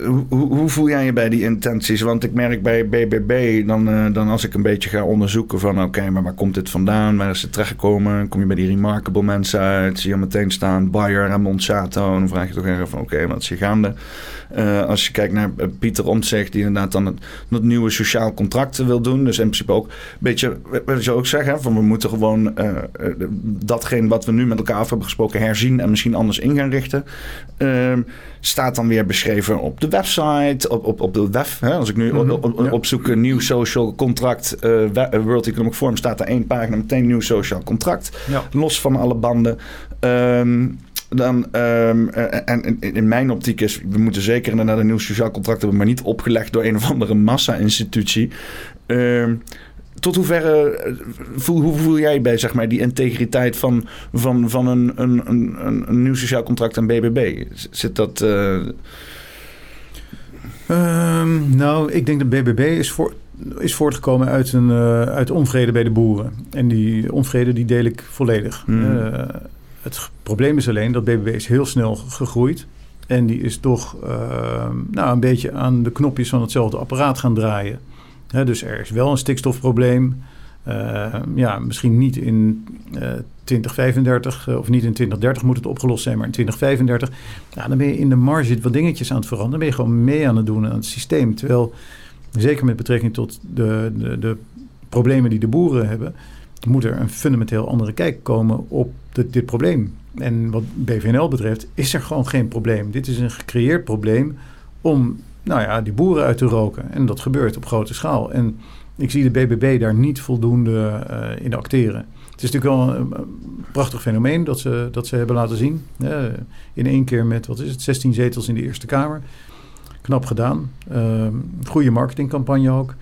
hoe, hoe, voel jij je bij die intenties? Want ik merk bij BBB, dan, uh, dan als ik een beetje ga onderzoeken van... oké, maar waar komt dit vandaan? Waar is het terechtgekomen? Kom je bij die remarkable mensen uit? Zie je meteen staan Bayer en Monsanto? En dan vraag je toch even van oké, wat is hier gaande? Uh, als je kijkt naar uh, Pieter Omtzigt... die inderdaad dan het, nieuwe sociaal contract wil doen. Dus in principe ook een beetje, wat je ook zeggen... van we moeten gewoon datgene wat we nu met elkaar af hebben gesproken... herzien en misschien anders in gaan richten... Ehm, staat dan weer beschreven op de website, op, op, op de web. Hè? Als ik nu mm -hmm, opzoek een nieuw social contract, uh, World Economic Forum, staat er één pagina meteen nieuw social contract. Los van alle banden. Um, dan, um, en in mijn optiek is, we moeten zeker inderdaad een nieuw sociaal contract hebben, maar niet opgelegd door een of andere massa-institutie. Um, tot hoeverre eh, voel, hoe voel jij bij zeg maar, die integriteit van, van, van een, een, een, een nieuw sociaal contract aan BBB? Zit dat. Uh... Um, nou, ik denk dat BBB is, voor, is voortgekomen uit, een, uh, uit onvrede bij de boeren. En die onvrede die deel ik volledig. Hmm. Uh, het probleem is alleen dat BBB is heel snel gegroeid. En die is toch uh, nou, een beetje aan de knopjes van hetzelfde apparaat gaan draaien dus er is wel een stikstofprobleem. Uh, ja, misschien niet in uh, eh, 2035 of niet in 2030 moet het opgelost zijn, maar in 2035. Ja, dan ben je in de marge wat dingetjes aan het veranderen. Dan ben je gewoon mee aan het doen aan het systeem. Terwijl, zeker met betrekking tot de, de, de problemen die de boeren hebben, moet er een fundamenteel andere kijk komen op dit probleem. En wat BVNL betreft is er gewoon geen probleem. Dit is een gecreëerd probleem om nou ja, die boeren uit te roken. En dat gebeurt op grote schaal. En ik zie de BBB daar niet voldoende uh, in acteren. Het is natuurlijk wel een, prachtig fenomeen dat ze, dat ze hebben laten zien. in één keer met, wat is het, 16 zetels in de Eerste Kamer. Knap gedaan. Uh, goede marketingcampagne ook.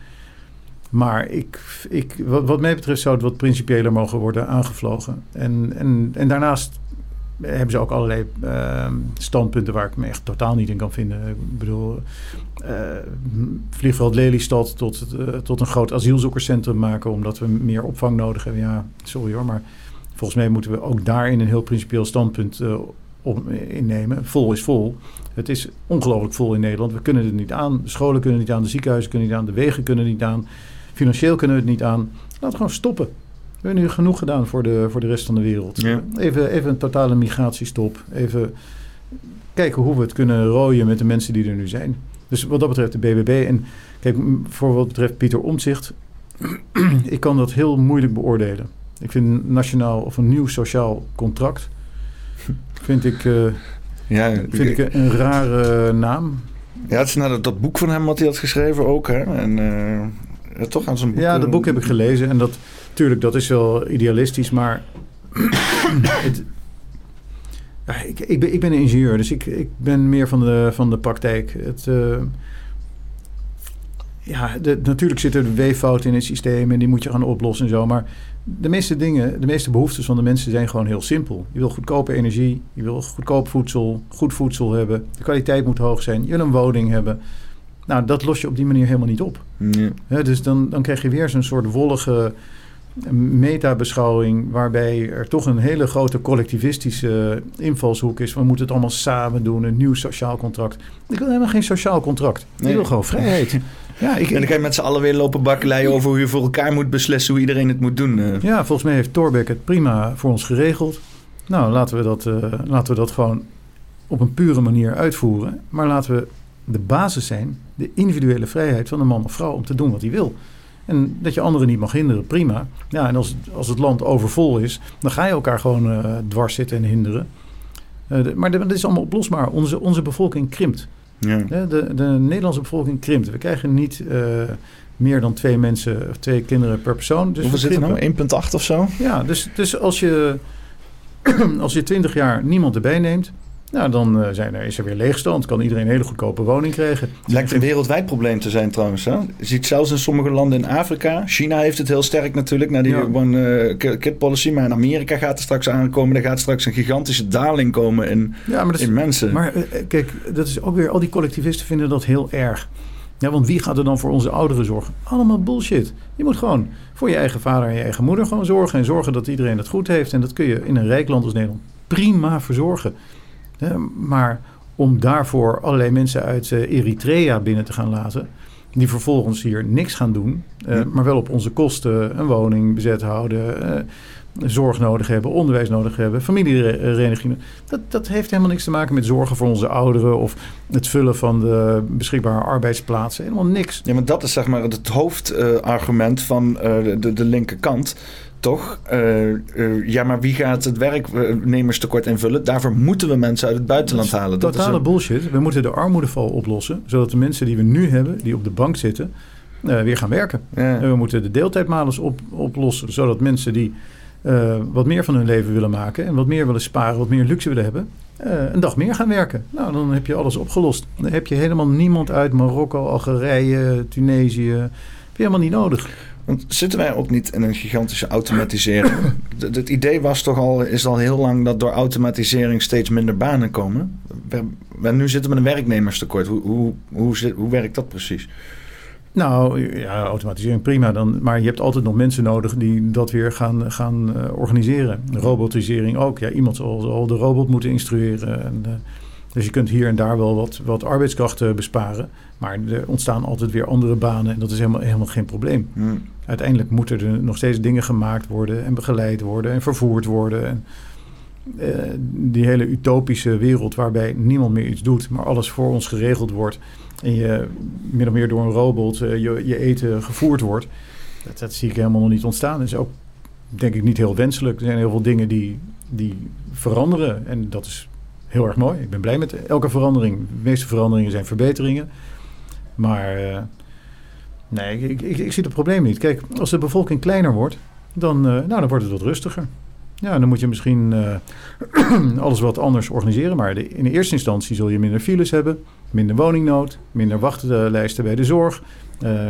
Maar ik, ik, wat, wat mij betreft zou het wat principiëler mogen worden aangevlogen. En, en, en daarnaast hebben ze ook allerlei uh, standpunten waar ik me echt totaal niet in kan vinden. Ik bedoel, uh, vliegveld Lelystad tot, uh, tot een groot asielzoekerscentrum maken omdat we meer opvang nodig hebben. Ja, sorry hoor, maar volgens mij moeten we ook daarin een heel principieel standpunt uh, op, innemen. Vol is vol. Het is ongelooflijk vol in Nederland. We kunnen het niet aan. Scholen kunnen niet aan. De ziekenhuizen kunnen niet aan. De wegen kunnen niet aan. Financieel kunnen we het niet aan. Laat het gewoon stoppen. We hebben nu genoeg gedaan voor de, voor de rest van de wereld. Even, even een totale migratiestop. Even kijken hoe we het kunnen rooien met de mensen die er nu zijn. Dus wat dat betreft de BBB. En kijk, voor wat betreft Pieter Omtzigt. ik kan dat heel moeilijk beoordelen. Ik vind nationaal of een nieuw sociaal contract. vind ik, uh, ja, vind ik een, rare naam. Ja, het is naar dat, dat, boek van hem wat hij had geschreven ook. Hè? En uh, toch aan zijn boek. Ja, dat boek heb ik gelezen. En dat, Tuurlijk, dat is wel idealistisch, maar het, ja, ik, ik, ben, ik ben een ingenieur, dus ik, ik ben meer van de, van de praktijk. Het, uh, ja, de, natuurlijk zitten er weeffouten in het systeem en die moet je gaan oplossen en zo. Maar de meeste dingen, de meeste behoeftes van de mensen zijn gewoon heel simpel. Je wil goedkope energie, je wil goedkoop voedsel, goed voedsel hebben. De kwaliteit moet hoog zijn, je wil een woning hebben. Nou, dat los je op die manier helemaal niet op. dus dan, dan krijg je weer zo'n soort wollige metabeschouwing... waarbij er toch een hele grote collectivistische invalshoek is. We moeten het allemaal samen doen, een nieuw sociaal contract. Ik wil helemaal geen sociaal contract. Ik wil gewoon vrijheid. Ja, ik, en dan ga je met z'n allen weer lopen bakkeleien over hoe je voor elkaar moet beslissen hoe iedereen het moet doen. Eh. Ja, volgens mij heeft Torbeck het prima voor ons geregeld. Nou, laten we dat, uh, laten we dat gewoon op een pure manier uitvoeren. Maar laten we de basis zijn, de individuele vrijheid van een man of vrouw om te doen wat hij wil. En dat je anderen niet mag hinderen, prima. Ja, en als, als het land overvol is, dan ga je elkaar gewoon uh, dwars zitten en hinderen. maar dat is allemaal oplosbaar. Onze, onze bevolking krimpt. Ja. De, de Nederlandse bevolking krimpt. We krijgen niet uh, meer dan twee mensen of twee kinderen per persoon. Dus Hoeveel zit er nou? 1,8 of zo? Ja, dus, dus als je als je 20 jaar niemand erbij neemt, nou, dan uh, zijn er, is er weer leegstand. Kan iedereen een hele goedkope woning krijgen. Het lijkt een wereldwijd probleem te zijn trouwens. Hè? Je ziet zelfs in sommige landen in Afrika. China heeft het heel sterk natuurlijk naar die ja. one uh, kid policy. Maar in Amerika gaat er straks aankomen. Er gaat straks een gigantische daling komen in, ja, maar in mensen. Maar uh, kijk, dat is ook weer... Al die collectivisten vinden dat heel erg. Ja, want wie gaat er dan voor onze ouderen zorgen? Allemaal bullshit. Je moet gewoon voor je eigen vader en je eigen moeder gewoon zorgen. En zorgen dat iedereen het goed heeft. En dat kun je in een rijk land als Nederland prima verzorgen maar om daarvoor allerlei mensen uit uh, Eritrea binnen te gaan laten, die vervolgens hier niks gaan doen, uh, maar wel op onze kosten een woning bezet houden, uh, zorg nodig hebben, onderwijs nodig hebben, familierenigingen. Dat, dat heeft helemaal niks te maken met zorgen voor onze ouderen of het vullen van de beschikbare arbeidsplaatsen. Helemaal niks. Ja, maar dat is zeg maar het hoofdargument van de, de linkerkant toch? Uh, uh, ja, maar wie gaat het werknemerstekort invullen? Daarvoor moeten we mensen uit het buitenland halen. Dat totale is een... bullshit. We moeten de armoedeval oplossen, zodat de mensen die we nu hebben, die op de bank zitten, uh, weer gaan werken. Ja. En we moeten de deeltijdmalers op, oplossen, zodat mensen die wat meer van hun leven willen maken en wat meer willen sparen, wat meer luxe willen hebben, een dag meer gaan werken. Nou, dan heb je alles opgelost. Dan heb je helemaal niemand uit Marokko, Algerije, Tunesië. Heb je helemaal niet nodig. Want zitten wij ook niet in een gigantische automatisering? Het idee was toch al, is al heel lang dat door automatisering steeds minder banen komen. We, nu zitten we met een werknemerstekort. Hoe, hoe, hoe, zit, hoe werkt dat precies? Nou ja, automatisering prima. Dan, maar je hebt altijd nog mensen nodig die dat weer gaan, gaan uh, organiseren. Robotisering ook. Ja, iemand zal, de robot moeten instrueren. En, uh, dus je kunt hier en daar wel wat, wat arbeidskrachten besparen. Maar er ontstaan altijd weer andere banen en dat is helemaal, helemaal geen probleem. Hmm. Uiteindelijk moeten er nog steeds dingen gemaakt worden en begeleid worden en vervoerd worden. En, uh, die hele utopische wereld waarbij niemand meer iets doet, maar alles voor ons geregeld wordt. En je min of meer door een robot uh, je, je eten gevoerd wordt. Dat, zie ik helemaal nog niet ontstaan. Dat is ook denk ik niet heel wenselijk. Er zijn heel veel dingen die, die veranderen. En dat is heel erg mooi. Ik ben blij met elke verandering. De meeste veranderingen zijn verbeteringen. Maar uh, nee, ik, ik, ik, zie het probleem niet. Kijk, als de bevolking kleiner wordt, dan, uh, nou, dan wordt het wat rustiger. Ja, dan moet je misschien uh, alles wat anders organiseren. Maar de, in de eerste instantie zul je minder files hebben, minder woningnood, minder wachtlijsten bij de zorg,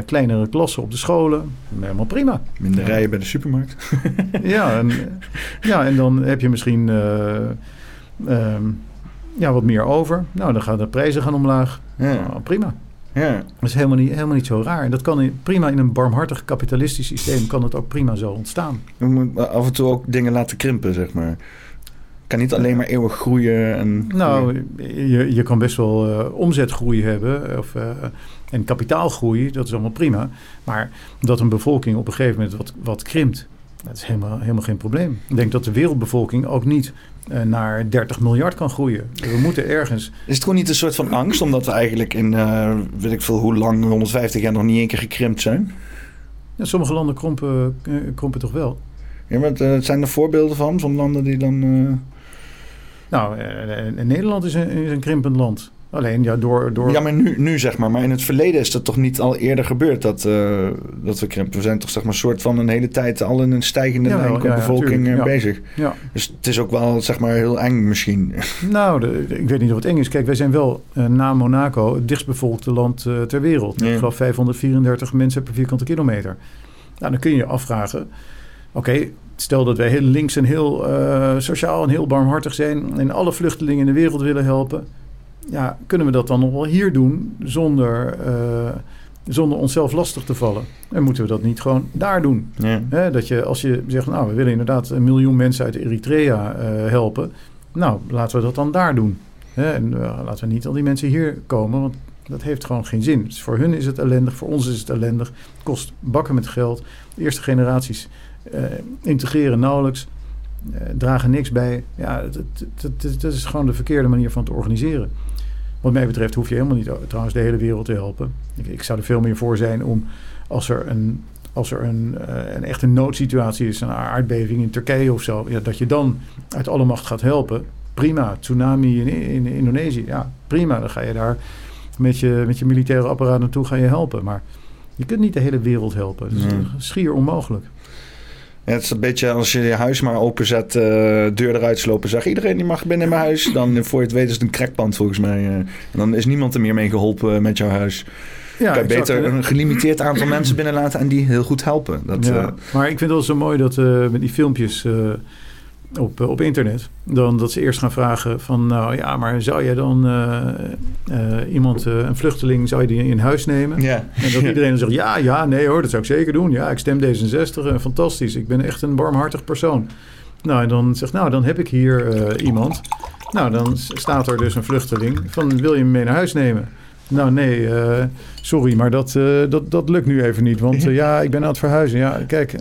kleinere klassen op de scholen. Helemaal prima. Minder ja. rijen bij de supermarkt. ja, en, ja, en dan heb je misschien um, ja, wat meer over. Nou, dan gaan de prijzen gaan omlaag. Ja. Nou, prima. Ja. Dat is helemaal niet, helemaal niet zo raar. En dat kan in, prima in een barmhartig kapitalistisch systeem kan het ook prima zo ontstaan. Je moet af en toe ook dingen laten krimpen, zeg maar. Kan niet alleen maar eeuwig groeien. En nou, je, je kan best wel uh, omzetgroei hebben of, uh, en kapitaalgroei, dat is allemaal prima. Maar dat een bevolking op een gegeven moment wat, wat krimpt, dat is helemaal, helemaal geen probleem. Ik denk dat de wereldbevolking ook niet uh, naar 30 miljard kan groeien. We moeten ergens. Is het gewoon niet een soort van angst, omdat we eigenlijk in uh, weet ik veel hoe lang, 150 jaar nog niet één keer gekrimpt zijn? Ja, sommige landen krompen, uh, krompen toch wel. Ja, maar zijn er voorbeelden van, van landen die dan. Nou, Nederland is een, is een krimpend land. Alleen ja, door. door... Ja, maar nu, nu zeg maar. Maar in het verleden is dat toch niet al eerder gebeurd dat, uh, dat we krimpen. We zijn toch zeg maar soort van een hele tijd al in een stijgende ja, lijn ja, bevolking ja, bezig. Ja. Dus het is ook wel zeg maar heel eng misschien. Nou, de, ik weet niet of het eng is. Kijk, wij zijn wel uh, na Monaco het dichtstbevolkte land uh, ter wereld. Ik geloof 534 mensen per vierkante kilometer. Nou, dan kun je je afvragen. Oké, stel dat wij heel links en heel sociaal en heel barmhartig zijn en alle vluchtelingen in de wereld willen helpen ja, kunnen we dat dan nog wel hier doen zonder, uh, zonder onszelf lastig te vallen? En moeten we dat niet gewoon daar doen? Ja. dat je, als je zegt, nou, we willen inderdaad een miljoen mensen uit Eritrea uh, helpen. Nou, laten we dat dan daar doen. en uh, laten we niet al die mensen hier komen, want dat heeft gewoon geen zin. Dus voor hun is het ellendig, voor ons is het ellendig. Het kost bakken met geld. De eerste generaties integreren nauwelijks. dragen niks bij. Ja, dat is gewoon de verkeerde manier van te organiseren. Wat mij betreft hoef je helemaal niet trouwens de hele wereld te helpen. Ik, ik zou er veel meer voor zijn om als er een, als er een, uh, een echte noodsituatie is, een aardbeving in Turkije of zo, ja, dat je dan uit alle macht gaat helpen. Prima. Tsunami in, in, Indonesië, ja, prima. Dan ga je daar met je, met je militaire apparaat naartoe ga je helpen. Maar je kunt niet de hele wereld helpen. Dat is schier onmogelijk. Ja, het is een beetje als je je huis maar openzet, uh, deur eruit slopen, zeg iedereen die mag binnen in mijn huis. Dan voor je het weet is het een crackpand volgens mij. Uh, en dan is niemand er meer mee geholpen met jouw huis. Ja, kan beter een gelimiteerd aantal mensen binnenlaten en die heel goed helpen. Dat, ja, uh, maar ik vind het wel zo mooi dat met die filmpjes op, op internet. Dan dat ze eerst gaan vragen van nou ja, maar zou jij dan uh, uh, iemand, uh, een vluchteling, zou je die in huis nemen? Ja. En dat iedereen dan zegt ja, ja, nee hoor, dat zou ik zeker doen. Ja, ik stem D66, fantastisch. Ik ben echt een barmhartig persoon. Nou, en dan zegt nou, dan heb ik hier iemand. Nou, dan staat er dus een vluchteling van wil je hem mee naar huis nemen? Nou nee, sorry, maar dat, dat, dat lukt nu even niet. Want ja, ik ben aan het verhuizen. Ja, kijk,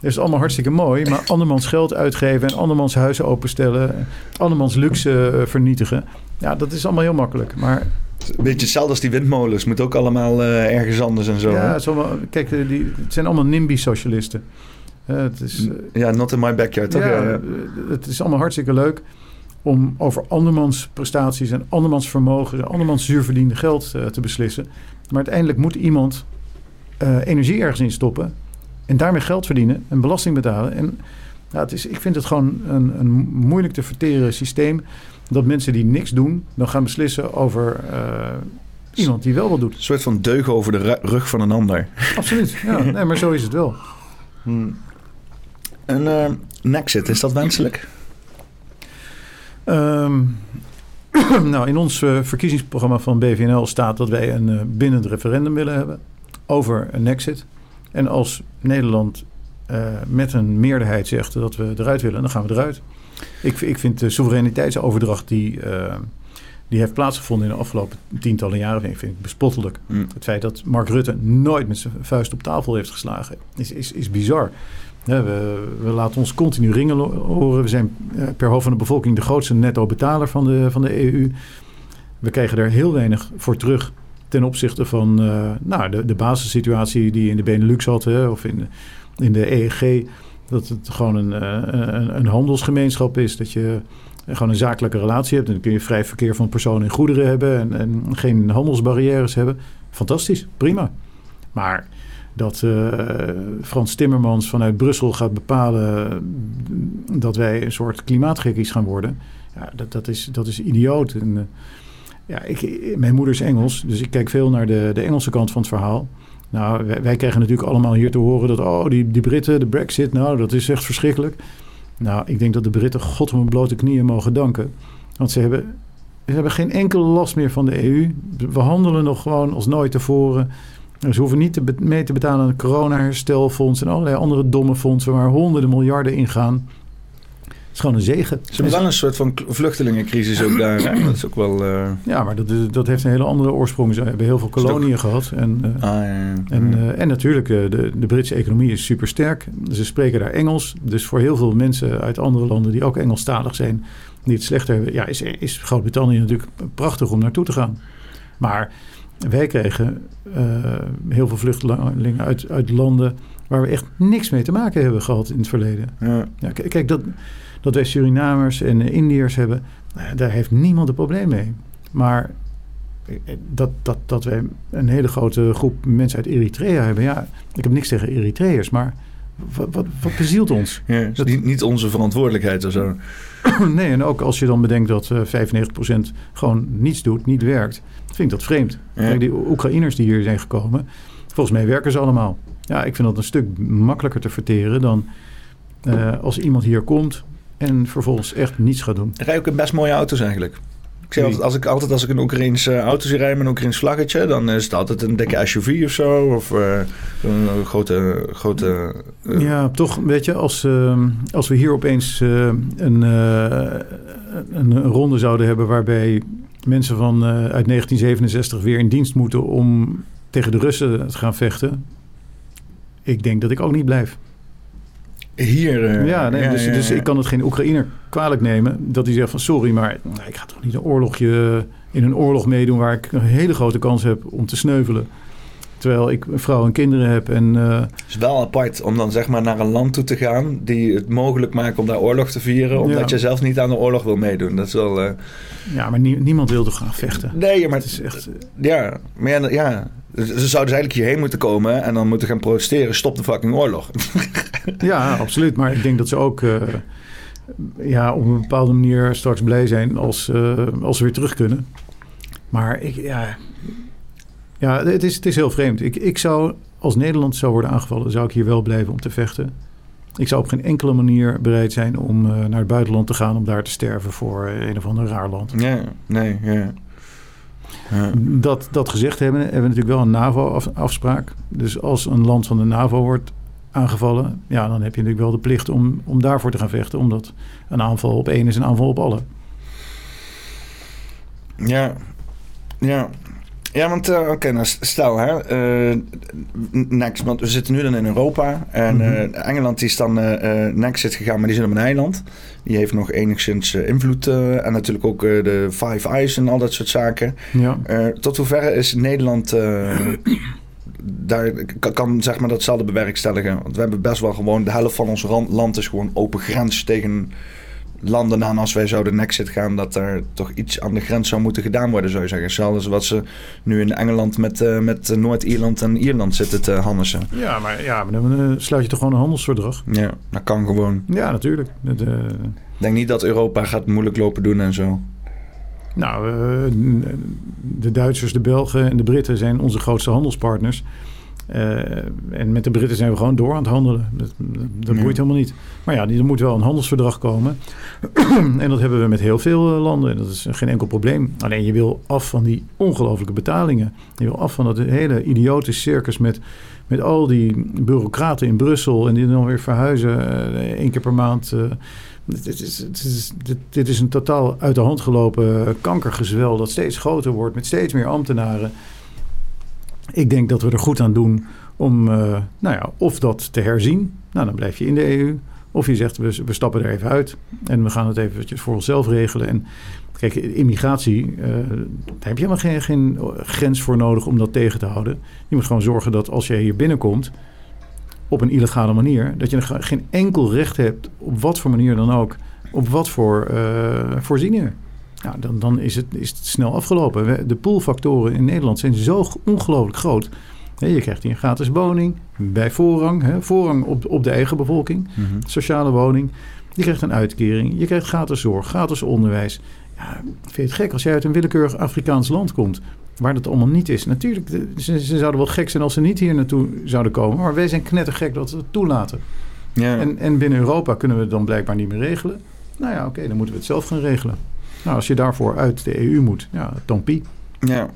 dat is allemaal hartstikke mooi. Maar andermans geld uitgeven en andermans huizen openstellen. Andermans luxe uh, vernietigen. Ja, dat is allemaal heel makkelijk. Maar een beetje hetzelfde als die windmolens. Moet ook allemaal uh, ergens anders en zo. Ja, het, allemaal, kijk, eh, die, het zijn allemaal NIMBY-socialisten. Uh, het is, ja, not in my backyard. Toch? Ja, ja, Het is allemaal hartstikke leuk om over andermans prestaties en andermans vermogen... en andermans zuurverdiende geld te beslissen. Maar uiteindelijk moet iemand energie ergens in stoppen... En daarmee geld verdienen en belasting betalen. En nou, het is, ik vind het gewoon een, een moeilijk te verteren systeem. Dat mensen die niks doen, dan gaan beslissen over uh, iemand die wel wat doet. Een soort van deugen over de rug van een ander. Absoluut, ja. Nee, maar zo is het wel. Hmm. Een uh, Nexit, is dat wenselijk? Um, nou, in ons uh, verkiezingsprogramma van BVNL staat dat wij een bindend referendum willen hebben over een Nexit. En als Nederland uh, met een meerderheid zegt dat we eruit willen, dan gaan we eruit. Ik, ik vind de soevereiniteitsoverdracht die, uh, die heeft plaatsgevonden in de afgelopen tientallen jaren, vind ik bespottelijk. Mm. Het feit dat Mark Rutte nooit met zijn vuist op tafel heeft geslagen, is, is, is bizar. we, we, laten ons continu ringen horen. We zijn eh, per hoofd van de bevolking de grootste netto-betaler van de, van de EU. We krijgen er heel weinig voor terug ten opzichte van uh, nou, de, de basissituatie die je in de Benelux had, hè, of in, in de EEG, dat het gewoon een, uh, een, een, handelsgemeenschap is. Dat je gewoon een zakelijke relatie hebt. En dan kun je vrij verkeer van personen en goederen hebben en, en geen handelsbarrières hebben. Fantastisch, prima. Maar dat uh, Frans Timmermans vanuit Brussel gaat bepalen dat wij een soort klimaatgekkies gaan worden. Ja, dat, dat, is, dat is idioot. En, ja, ik, mijn moeder is Engels, dus ik kijk veel naar de, de Engelse kant van het verhaal. Nou, wij, krijgen natuurlijk allemaal hier te horen dat, oh, die, die Britten, de Brexit, nou, dat is echt verschrikkelijk. Nou, ik denk dat de Britten God om hun blote knieën mogen danken. Want ze hebben, ze hebben geen enkele last meer van de EU. We handelen nog gewoon als nooit tevoren. Ze hoeven niet te mee te betalen aan het corona-herstelfonds en allerlei andere domme fondsen waar honderden miljarden in gaan is gewoon een zegen. Ze hebben wel een soort van vluchtelingencrisis ook daar. Dat is ook wel... Uh... Ja, maar dat, dat heeft een hele andere oorsprong. Ze hebben heel veel koloniën gehad. En, uh, ah, ja. En, uh, en natuurlijk, de, de Britse economie is super sterk. Ze spreken daar Engels. Dus voor heel veel mensen uit andere landen die ook Engelstalig zijn... die het slechter hebben... Ja, is, is Groot-Brittannië natuurlijk prachtig om naartoe te gaan. Maar wij kregen heel veel vluchtelingen uit, uit landen... waar we echt niks mee te maken hebben gehad in het verleden. Ja. ja kijk, dat dat wij Surinamers en Indiërs hebben, nou daar heeft niemand een probleem mee. Maar dat, dat, dat wij een hele grote groep mensen uit Eritrea hebben. Ja, ik heb niks tegen Eritreërs, maar wat, wat, wat bezielt ons? Ja, dat is niet onze verantwoordelijkheid of zo. nee, en ook als je dan bedenkt dat uh, 95% gewoon niets doet, niet werkt, vind ik dat vreemd. Ja. Kijk, die Oekraïners die hier zijn gekomen, volgens mij werken ze allemaal. Ja, ik vind dat een stuk makkelijker te verteren dan uh, als iemand hier komt en vervolgens echt niets gaat doen. Rijden ook best mooie auto's eigenlijk. Ik zeg altijd, als ik altijd als ik een Oekraïnse auto zie rijden met een Oekraïns vlaggetje, dan is het altijd een dikke SUV of zo. Of uh, een grote. grote uh... Ja, toch, weet je, als, uh, als we hier opeens een, een ronde zouden hebben waarbij mensen van uit 1967 weer in dienst moeten om tegen de Russen te gaan vechten. Ik denk dat ik ook niet blijf. Hier. Uh, ja, nee, dus, dus ik kan het geen Oekraïner kwalijk nemen dat hij zegt van sorry, maar ik ga toch niet een oorlogje in een oorlog meedoen waar ik een hele grote kans heb om te sneuvelen. Terwijl ik een vrouw en kinderen heb. En, uh, het is wel apart om dan zeg maar naar een land toe te gaan die het mogelijk maakt om daar oorlog te vieren. Omdat je zelf niet aan de oorlog wil meedoen. Dat is wel. Uh... Ja, maar niemand wil toch gaan vechten. Nee, maar het is echt. ja, maar ja, ja, ze zouden dus eigenlijk hierheen moeten komen en dan moeten gaan protesteren. Stop de fucking oorlog. ja, absoluut. Maar ik denk dat ze ook uh, ja, op een bepaalde manier straks blij zijn als, uh, als ze weer terug kunnen. Maar ik, ja, ja het, is, het is heel vreemd. Ik, ik zou, als Nederland zou worden aangevallen, zou ik hier wel blijven om te vechten. Ik zou op geen enkele manier bereid zijn om uh, naar het buitenland te gaan om daar te sterven voor een of ander raar land. Ja, nee, ja. Dat, dat gezegd hebben, hebben we natuurlijk wel een NAVO-afspraak. Dus als een land van de NAVO wordt aangevallen, ja, dan heb je natuurlijk wel de plicht om, om daarvoor te gaan vechten. Omdat een aanval op één is een aanval op alle. Ja, ja. Ja, want uh, oké, nou stel hè, uh, next, want we zitten nu dan in Europa en mm -hmm. uh, Engeland die is dan next zit gegaan, maar die zit op een eiland. Die heeft nog enigszins invloed en natuurlijk ook de Five Eyes en al dat soort zaken. Ja. tot hoeverre is Nederland daar kan, kan, zeg maar datzelfde bewerkstelligen? Want we hebben best wel gewoon de helft van ons land is gewoon open grens tegen landen aan als wij zouden Nexit gaan, dat er toch iets aan de grens zou moeten gedaan worden, zou je zeggen. Zelfs wat ze nu in Engeland met, uh, met Noord-Ierland en Ierland zitten te hannissen. Ja, maar, ja, maar dan uh, sluit je toch gewoon een handelsverdrag? Ja, dat kan gewoon. Ja, natuurlijk. Uh... Ik denk niet dat Europa gaat moeilijk lopen doen en zo. Nou, de Duitsers, de Belgen en de Britten zijn onze grootste handelspartners. Uh, en met de Britten zijn we gewoon door aan het handelen. Dat, dat boeit helemaal niet. Maar ja, er moet wel een handelsverdrag komen. en dat hebben we met heel veel uh, landen. Dat is geen enkel probleem. Alleen je wil af van die ongelofelijke betalingen. Je wil af van dat hele idiote circus met, met al die bureaucraten in Brussel. En die dan weer verhuizen uh, één keer per maand. Dit is, dit, is, dit, dit is een totaal uit de hand gelopen kankergezwel dat steeds groter wordt met steeds meer ambtenaren. Ik denk dat we er goed aan doen om, uh, nou ja, of dat te herzien. Nou, dan blijf je in de EU. Of je zegt, we, we stappen er even uit en we gaan het eventjes voor onszelf regelen. En kijk, immigratie, uh, daar heb je helemaal geen, geen grens voor nodig om dat tegen te houden. Je moet gewoon zorgen dat als je hier binnenkomt op een illegale manier, dat je geen enkel recht hebt, op wat voor manier dan ook, op wat voor uh, voorzieningen. Nou, dan, dan is, het, is het snel afgelopen. De poolfactoren in Nederland zijn zo ongelooflijk groot. Je krijgt hier een gratis woning bij voorrang. Hè, voorrang op, op de eigen bevolking. Mm -hmm. Sociale woning. Je krijgt een uitkering. Je krijgt gratis zorg, gratis onderwijs. Ja, vind je het gek als jij uit een willekeurig Afrikaans land komt... waar dat allemaal niet is. Natuurlijk, ze, ze zouden wel gek zijn als ze niet hier naartoe zouden komen... maar wij zijn knettergek dat we het toelaten. Ja. En, en binnen Europa kunnen we het dan blijkbaar niet meer regelen. Nou ja, oké, dan moeten we het zelf gaan regelen. Nou, als je daarvoor uit de EU moet, ja, tompie. Ja,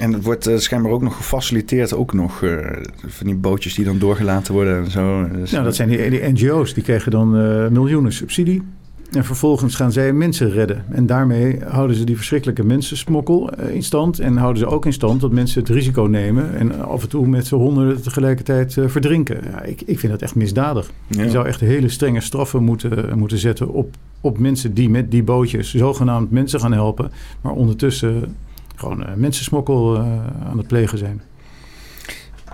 en het wordt uh, schijnbaar ook nog gefaciliteerd, ook nog uh, van die bootjes die dan doorgelaten worden en zo. Dus, nou, dat zijn die, die NGO's, die kregen dan uh, miljoenen subsidie. En vervolgens gaan zij mensen redden. En daarmee houden ze die verschrikkelijke mensensmokkel in stand. En houden ze ook in stand dat mensen het risico nemen. En af en toe met z'n honderden tegelijkertijd verdrinken. Ja, ik, ik vind dat echt misdadig. Ja. Je zou echt hele strenge straffen moeten, moeten zetten op, op mensen die met die bootjes zogenaamd mensen gaan helpen. Maar ondertussen gewoon uh, mensensmokkel aan het plegen zijn.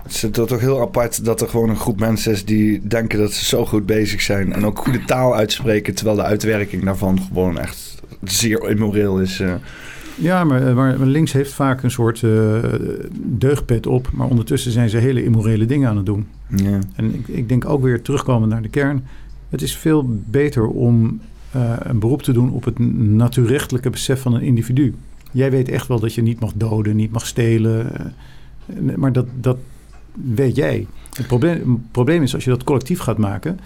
Het is toch heel apart dat er gewoon een groep mensen is die denken dat ze zo goed bezig zijn. En ook goede taal uitspreken, terwijl de uitwerking daarvan gewoon echt zeer immoreel is. Uh. Ja, maar, maar, links heeft vaak een soort uh, deugdpet op. Maar ondertussen zijn ze hele immorele dingen aan het doen. Ja. En ik, ik denk ook weer terugkomen naar de kern. Het is veel beter om uh, een beroep te doen op het natuurrechtelijke besef van een individu. Jij weet echt wel dat je niet mag doden, niet mag stelen. maar dat, dat weet jij. Het probleem, het probleem is als je dat collectief gaat maken,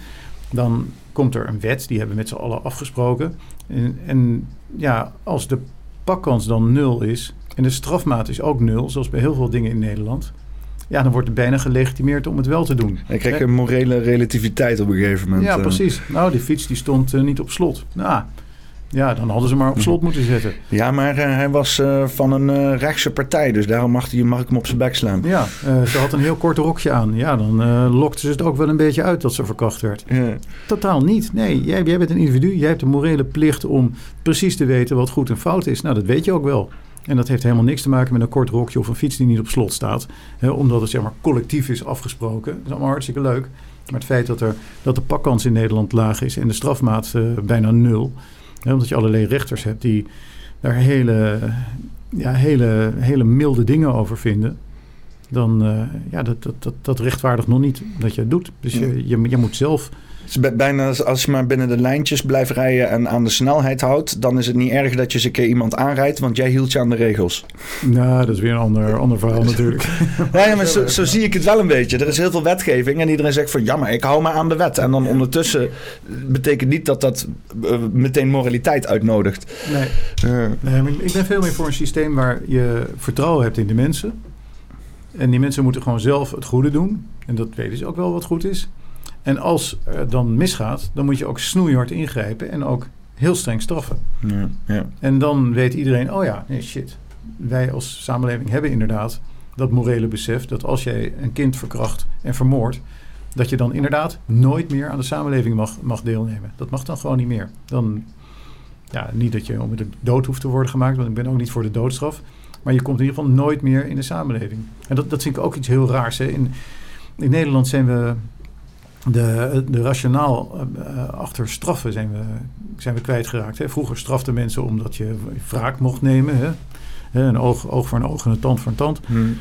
dan komt er een wet, die hebben we met z'n allen afgesproken. En, en ja, als de pakkans dan nul is en de strafmaat is ook nul, zoals bij heel veel dingen in Nederland, ja, dan wordt het bijna gelegitimeerd om het wel te doen. Je krijgt een morele relativiteit op een gegeven moment. Ja, eh. precies. Nou, die fiets die stond uh, niet op slot. Nou, ja, dan hadden ze maar op slot moeten zetten. Ja, maar uh, hij was uh, van een uh, rechtse partij, dus daarom mag, hij, mag ik hem op zijn bek slaan. Ja, ze had een heel kort rokje aan. Ja, dan lokte ze het ook wel een beetje uit dat ze verkracht werd. Ja. Totaal niet. Nee, jij, jij bent een individu. Jij hebt de morele plicht om precies te weten wat goed en fout is. Nou, dat weet je ook wel. En dat heeft helemaal niks te maken met een kort rokje of een fiets die niet op slot staat. Hè, omdat het zeg maar collectief is afgesproken. Dat is allemaal hartstikke leuk. Maar het feit dat, er, dat de pakkans in Nederland laag is en de strafmaat bijna nul omdat je allerlei rechters hebt die daar hele, ja, hele, hele milde dingen over vinden. Dan uh, ja, dat, dat, dat, dat rechtvaardigt nog niet dat je het doet. Dus je, je, je moet zelf bijna als je maar binnen de lijntjes blijft rijden en aan de snelheid houdt, dan is het niet erg dat je eens een keer iemand aanrijdt, want jij hield je aan de regels. Nou, dat is weer een ander, ander verhaal natuurlijk. ja, maar zo, zo, zie ik het wel een beetje. Er is heel veel wetgeving en iedereen zegt van ja, maar ik hou me aan de wet. En dan ondertussen betekent niet dat dat eh, meteen moraliteit uitnodigt. Nee. Uh. nee ik ben veel meer voor een systeem waar je vertrouwen hebt in de mensen. En die mensen moeten gewoon zelf het goede doen. En dat weten ze ook wel wat goed is. En als het dan misgaat, dan moet je ook snoeihard ingrijpen en ook heel streng straffen. Ja, ja. En dan weet iedereen, oh ja, nee shit. Wij als samenleving hebben inderdaad dat morele besef dat als jij een kind verkracht en vermoordt, dat je dan inderdaad nooit meer aan de samenleving mag, mag deelnemen. Dat mag dan gewoon niet meer. Dan, ja, niet dat je om de dood hoeft te worden gemaakt, want ik ben ook niet voor de doodstraf. Maar je komt in ieder geval nooit meer in de samenleving. En dat, dat vind ik ook iets heel raars. Hè. In, in Nederland zijn we de, de rationaal uh, achter straffen zijn we, zijn we kwijtgeraakt. Hè. Vroeger straften mensen omdat je wraak mocht nemen. Hè. Een oog, oog voor een oog en een tand voor een tand. Hmm.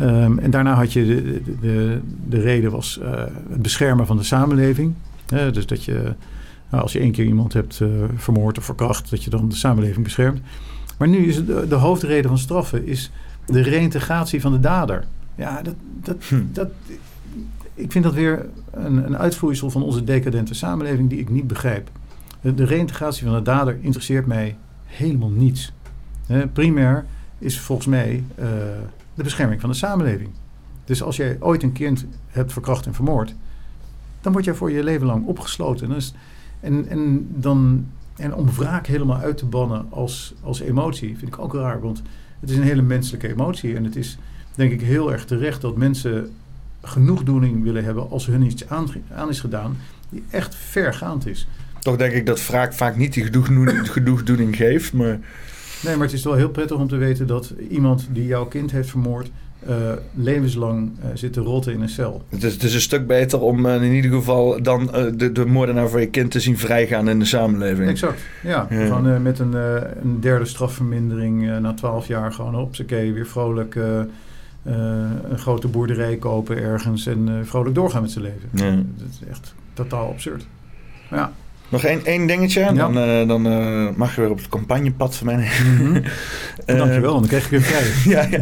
Um, en daarna had je de, de, de reden was uh, het beschermen van de samenleving. Dus dat je, nou, als je één keer iemand hebt uh, vermoord of verkracht, dat je dan de samenleving beschermt. Maar nu is de, de hoofdreden van straffen is de reïntegratie van de dader. Ja, dat, dat, hmm. dat ik vind dat weer een, een uitvloeisel van onze decadente samenleving die ik niet begrijp. De, reïntegratie van de dader interesseert mij helemaal niets. primair is volgens mij uh, de bescherming van de samenleving. Dus als jij ooit een kind hebt verkracht en vermoord, dan word jij voor je leven lang opgesloten. En, en, dan, en om wraak helemaal uit te bannen als, als emotie vind ik ook raar. Want het is een hele menselijke emotie. En het is denk ik heel erg terecht dat mensen genoegdoening willen hebben als hun iets aan, aan is gedaan die echt vergaand is. Toch denk ik dat wraak vaak niet die genoegdoening, genoegdoening geeft, maar... Nee, maar het is wel heel prettig om te weten dat iemand die jouw kind heeft vermoord... Uh, levenslang uh, zit te rotten in een cel. Het is, het is een stuk beter om uh, in ieder geval dan de, de moordenaar van je kind te zien vrijgaan in de samenleving. Exact, ja. ja. Gewoon met een, een derde strafvermindering na twaalf jaar gewoon op z'n weer vrolijk eh, een grote boerderij kopen ergens en vrolijk doorgaan met zijn leven. Ja. Dat is echt totaal absurd. Ja. Nog één, één dingetje, ja. dan, uh, dan uh, mag je weer op het campagnepad van mij. Mm -hmm. uh, Dankjewel, dan krijg je weer vrij. ja, ja.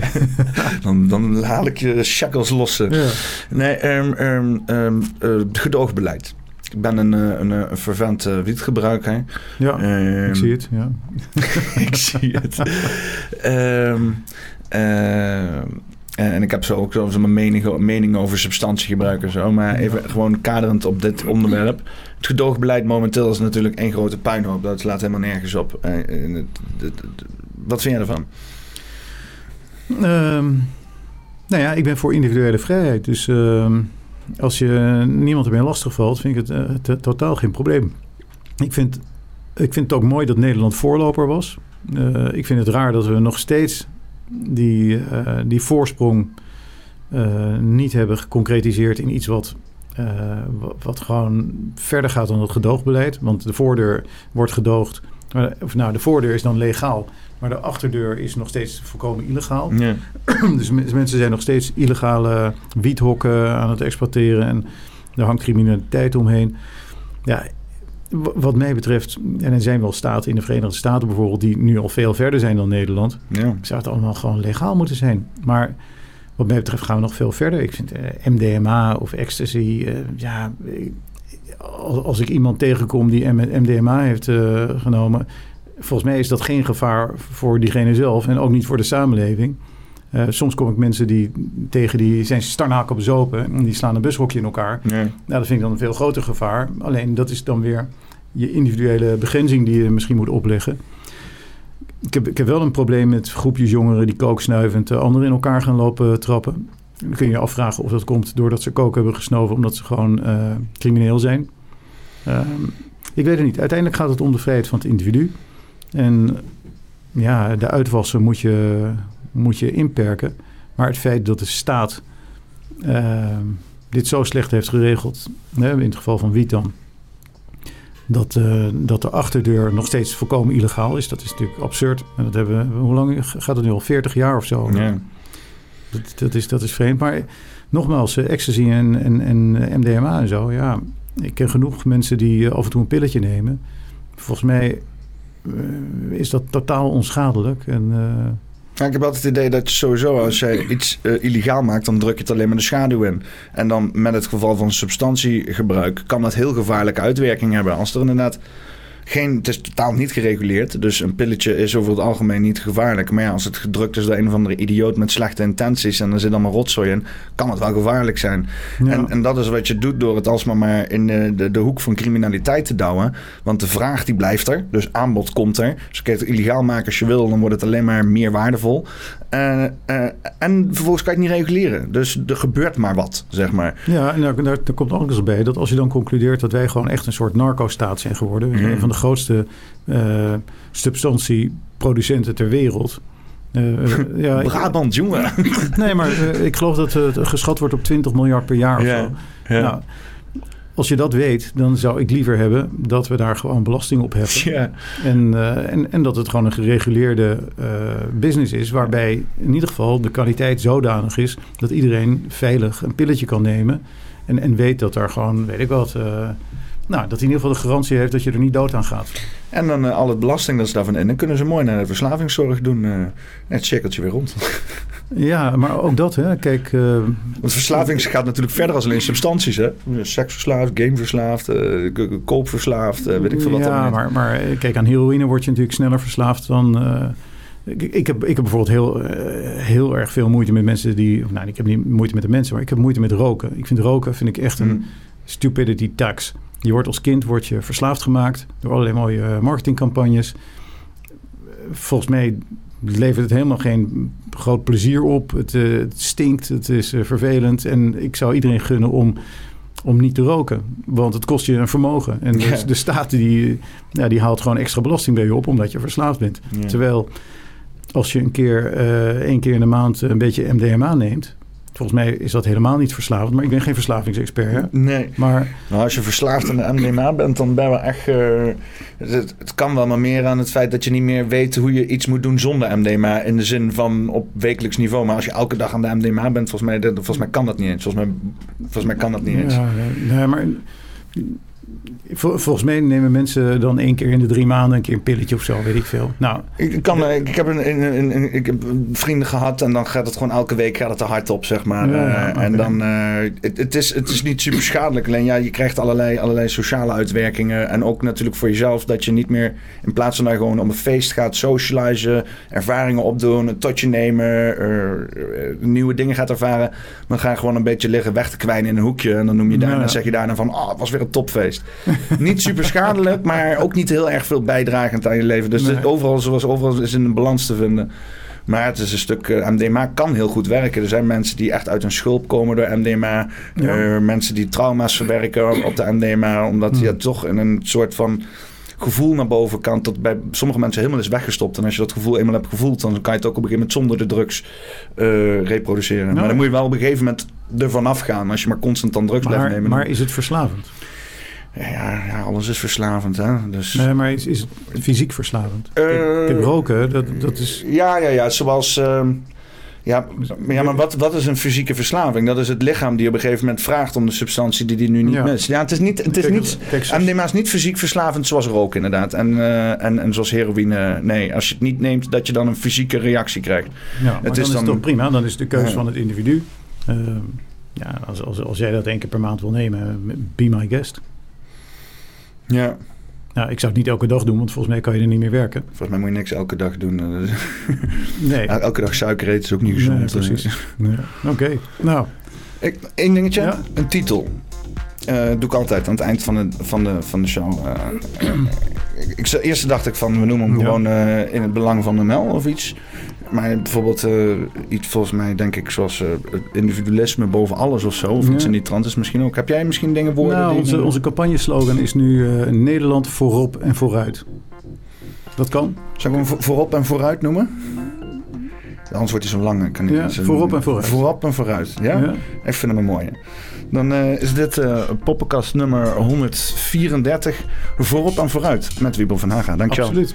dan, dan haal ik je shackles los. Ja. Nee, um, um, um, gedoogbeleid. Ik ben een, een, een vervent wietgebruiker. Ja, ik zie het. Ja. ik zie het. En ik heb zo ook zo mijn mening, mening over substantiegebruik en zo. Maar even gewoon kaderend op dit onderwerp. Het gedoogbeleid momenteel is natuurlijk één grote puinhoop. Dat slaat helemaal nergens op. Wat vind jij ervan? Um, nou ja, ik ben voor individuele vrijheid. Dus uh, als je niemand ermee lastig valt, vind ik het uh, totaal geen probleem. Ik vind, ik vind het ook mooi dat Nederland voorloper was. Ik vind het raar dat we nog steeds die, die voorsprong niet hebben geconcretiseerd in iets wat, uh, wat gewoon verder gaat dan het gedoogbeleid. Want de voordeur wordt gedoogd of nou, de voordeur is dan legaal, maar de achterdeur is nog steeds volkomen illegaal. Ja. dus mensen zijn nog steeds illegale wiethokken aan het exploiteren en er hangt criminaliteit omheen. Ja, wat mij betreft, en er zijn wel staten in de Verenigde Staten bijvoorbeeld, die nu al veel verder zijn dan Nederland, ja. zou het allemaal gewoon legaal moeten zijn. Maar wat mij betreft gaan we nog veel verder. Ik vind eh, MDMA of ecstasy, eh, ja, als, ik iemand tegenkom die MDMA heeft uh, genomen, volgens mij is dat geen gevaar voor diegene zelf en ook niet voor de samenleving. Uh, soms kom ik mensen die tegen die zijn starnaken bezopen en die slaan een bushokje in elkaar. Nee. Nou, dat vind ik dan een veel groter gevaar. Alleen dat is dan weer je individuele begrenzing die je misschien moet opleggen. Ik heb, ik heb wel een probleem met groepjes jongeren die kooksnuivend uh, anderen in elkaar gaan lopen trappen. Dan kun je je afvragen of dat komt doordat ze kook hebben gesnoven omdat ze gewoon uh, crimineel zijn. Uh, ik weet het niet. Uiteindelijk gaat het om de vrijheid van het individu. En ja, de uitwassen moet je, moet je inperken. Maar het feit dat de staat ehm, dit zo slecht heeft geregeld, in het geval van wiet dan, dat, uh, dat de achterdeur nog steeds volkomen illegaal is. Dat is natuurlijk absurd. En dat hebben we, hoe lang gaat het nu al? 40 jaar of zo? Ja. Dat, dat, is, dat is vreemd. Maar nogmaals, uh, ecstasy en, en, en MDMA en zo. Ja, ik ken genoeg mensen die af en toe een pilletje nemen. Volgens mij is dat totaal onschadelijk. En, ja, ik heb altijd het idee dat je sowieso als jij iets uh, illegaal maakt, dan druk je het alleen maar de schaduw in. En dan met het geval van substantiegebruik kan dat heel gevaarlijke uitwerking hebben. Als er inderdaad geen, het is totaal niet gereguleerd. Dus een pilletje is over het algemeen niet gevaarlijk. Maar ja, als het gedrukt is door een of andere idioot met slechte intenties en er zit allemaal rotzooi in, kan het wel gevaarlijk zijn. Ja. En, en dat is wat je doet door het alsmaar maar in de, de, de, hoek van criminaliteit te douwen. Want de vraag die blijft er. Dus aanbod komt er. Dus kun je het illegaal maken als je wil, dan wordt het alleen maar meer waardevol. Uh, uh, en vervolgens kan je het niet reguleren. Dus er gebeurt maar wat, zeg maar. Ja, en daar, daar, daar komt ook eens bij dat als je dan concludeert dat wij gewoon echt een soort narco-staat zijn geworden. Mm. Een van de grootste uh, substantieproducenten ter wereld. Uh, ja, Brabant, jongen. nee, maar uh, ik geloof dat het geschat wordt op 20 miljard per jaar of zo. Nou, als je dat weet, dan zou ik liever hebben dat we daar gewoon belasting op heffen. En, en, en dat het gewoon een gereguleerde business is, waarbij in ieder geval de kwaliteit zodanig is dat iedereen veilig een pilletje kan nemen. En, en weet dat daar gewoon, weet ik wat, nou, dat hij in ieder geval de garantie heeft dat je er niet dood aan gaat. En dan uh, al het belasting dat ze daarvan in. Dan kunnen ze mooi naar de verslavingszorg doen. Uh, het cirkeltje weer rond. ja, maar ook dat, hè. Kijk... Uh, Want verslaving gaat natuurlijk verder als alleen substanties, hè. Seksverslaafd, gameverslaafd, koopverslaafd, weet ik veel wat. Ja, maar, maar kijk, aan heroïne word je natuurlijk sneller verslaafd dan... Ik, ik, heb, ik heb bijvoorbeeld heel, heel erg veel moeite met mensen die... Nou, ik heb niet moeite met de mensen, maar ik heb moeite met roken. Ik vind roken vind ik echt een mm. stupidity tax. Je wordt als kind wordt je verslaafd gemaakt door allerlei mooie marketingcampagnes. Volgens mij levert het helemaal geen groot plezier op. Het, uh, het stinkt, het is uh, vervelend. En ik zou iedereen gunnen om, om niet te roken. Want het kost je een vermogen. En dus de staat die, ja, die haalt gewoon extra belasting bij je op omdat je verslaafd bent. Ja. Terwijl als je een keer, uh, één keer in de maand een beetje MDMA neemt... Volgens mij is dat helemaal niet verslavend, maar ik ben geen verslavingsexpert. Hè? Nee. Maar nou, als je verslaafd aan de MDMA bent, dan ben je wel echt. Uh, het, het, kan wel maar meer aan het feit dat je niet meer weet hoe je iets moet doen zonder MDMA. In de zin van op wekelijks niveau. Maar als je elke dag aan de MDMA bent, volgens mij, volgens mij kan dat niet eens. Volgens mij, volgens mij kan dat niet eens. Ja, nee, maar Vol, volgens mij nemen mensen dan één keer in de drie maanden een keer een pilletje of zo, weet ik veel. Nou, ik, kan, ik, heb een, een, een, ik heb vrienden gehad en dan gaat het gewoon elke week gaat het er hard op, zeg maar. Ja, uh, okay. En dan, uh, het, het, is, het is niet super schadelijk. Alleen ja, je krijgt allerlei, allerlei sociale uitwerkingen. En ook natuurlijk voor jezelf dat je niet meer, in plaats van daar gewoon op een feest gaat socializen, ervaringen opdoen, een totje nemen, uh, nieuwe dingen gaat ervaren. Dan ga je gewoon een beetje liggen weg te kwijnen in een hoekje. En dan noem je daar, ja, dan zeg je daarna van, oh, het was weer een topfeest. niet super schadelijk, maar ook niet heel erg veel bijdragend aan je leven. Dus nee. overal, zoals overal is in een balans te vinden. Maar het is een stuk. Uh, MDMA kan heel goed werken. Er zijn mensen die echt uit een schulp komen door MDMA. Ja. Uh, mensen die trauma's verwerken op de MDMA. Omdat je ja, toch in een soort van gevoel naar boven kan. Dat bij sommige mensen helemaal is weggestopt. En als je dat gevoel eenmaal hebt gevoeld, dan kan je het ook op een gegeven moment zonder de drugs uh, reproduceren. Maar dan moet je wel op een gegeven moment ervan afgaan. Als je maar constant dan drugs maar, blijft nemen. Maar is het verslavend? Ja, ja, alles is verslavend, hè. Dus... Nee, maar is, is het fysiek verslavend? Uh, Kijk, roken, dat, dat is... Ja, ja, ja. Zoals... Uh, ja, ja, maar wat, wat is een fysieke verslaving? Dat is het lichaam die op een gegeven moment vraagt om de substantie die die nu niet ja. mist. Ja, het is niet, het is kijk, niet kijk, MDMA is niet fysiek verslavend zoals roken inderdaad. En, uh, en, en zoals heroïne, nee. Als je het niet neemt, dat je dan een fysieke reactie krijgt. Ja, maar het dan is, dan, is toch prima. Dan is de keuze van het individu. Uh, ja, als, als, als jij dat één keer per maand wil nemen, be my guest. Ja. Nou, ik zou het niet elke dag doen, want volgens mij kan je er niet meer werken. Volgens mij moet je niks elke dag doen. nee. elke dag suiker eten is ook niet gezond. Nee, precies. Nee. Oké, nou. Eén dingetje, ja? een titel. Uh, doe ik altijd aan het eind van de, van de, van de show. Uh, ik, eerst dacht ik van, we noemen hem gewoon uh, in het belang van de mel of iets. Maar bijvoorbeeld uh, iets volgens mij, denk ik, zoals uh, individualisme boven alles of zo. Of iets in die trant is misschien ook. Heb jij misschien dingen woorden? Nou, onze, onze campagneslogan is nu uh, Nederland voorop en vooruit. Dat kan. Zou ik hem voorop en vooruit noemen? Anders wordt hij zo lang. Kan ja, voorop en vooruit. Voorop en vooruit, ja? ja. Ik vind hem een mooie. Dan uh, is dit uh, poppenkast nummer 134. Voorop en vooruit met Wiebel van Haga. Dankjewel. Absoluut.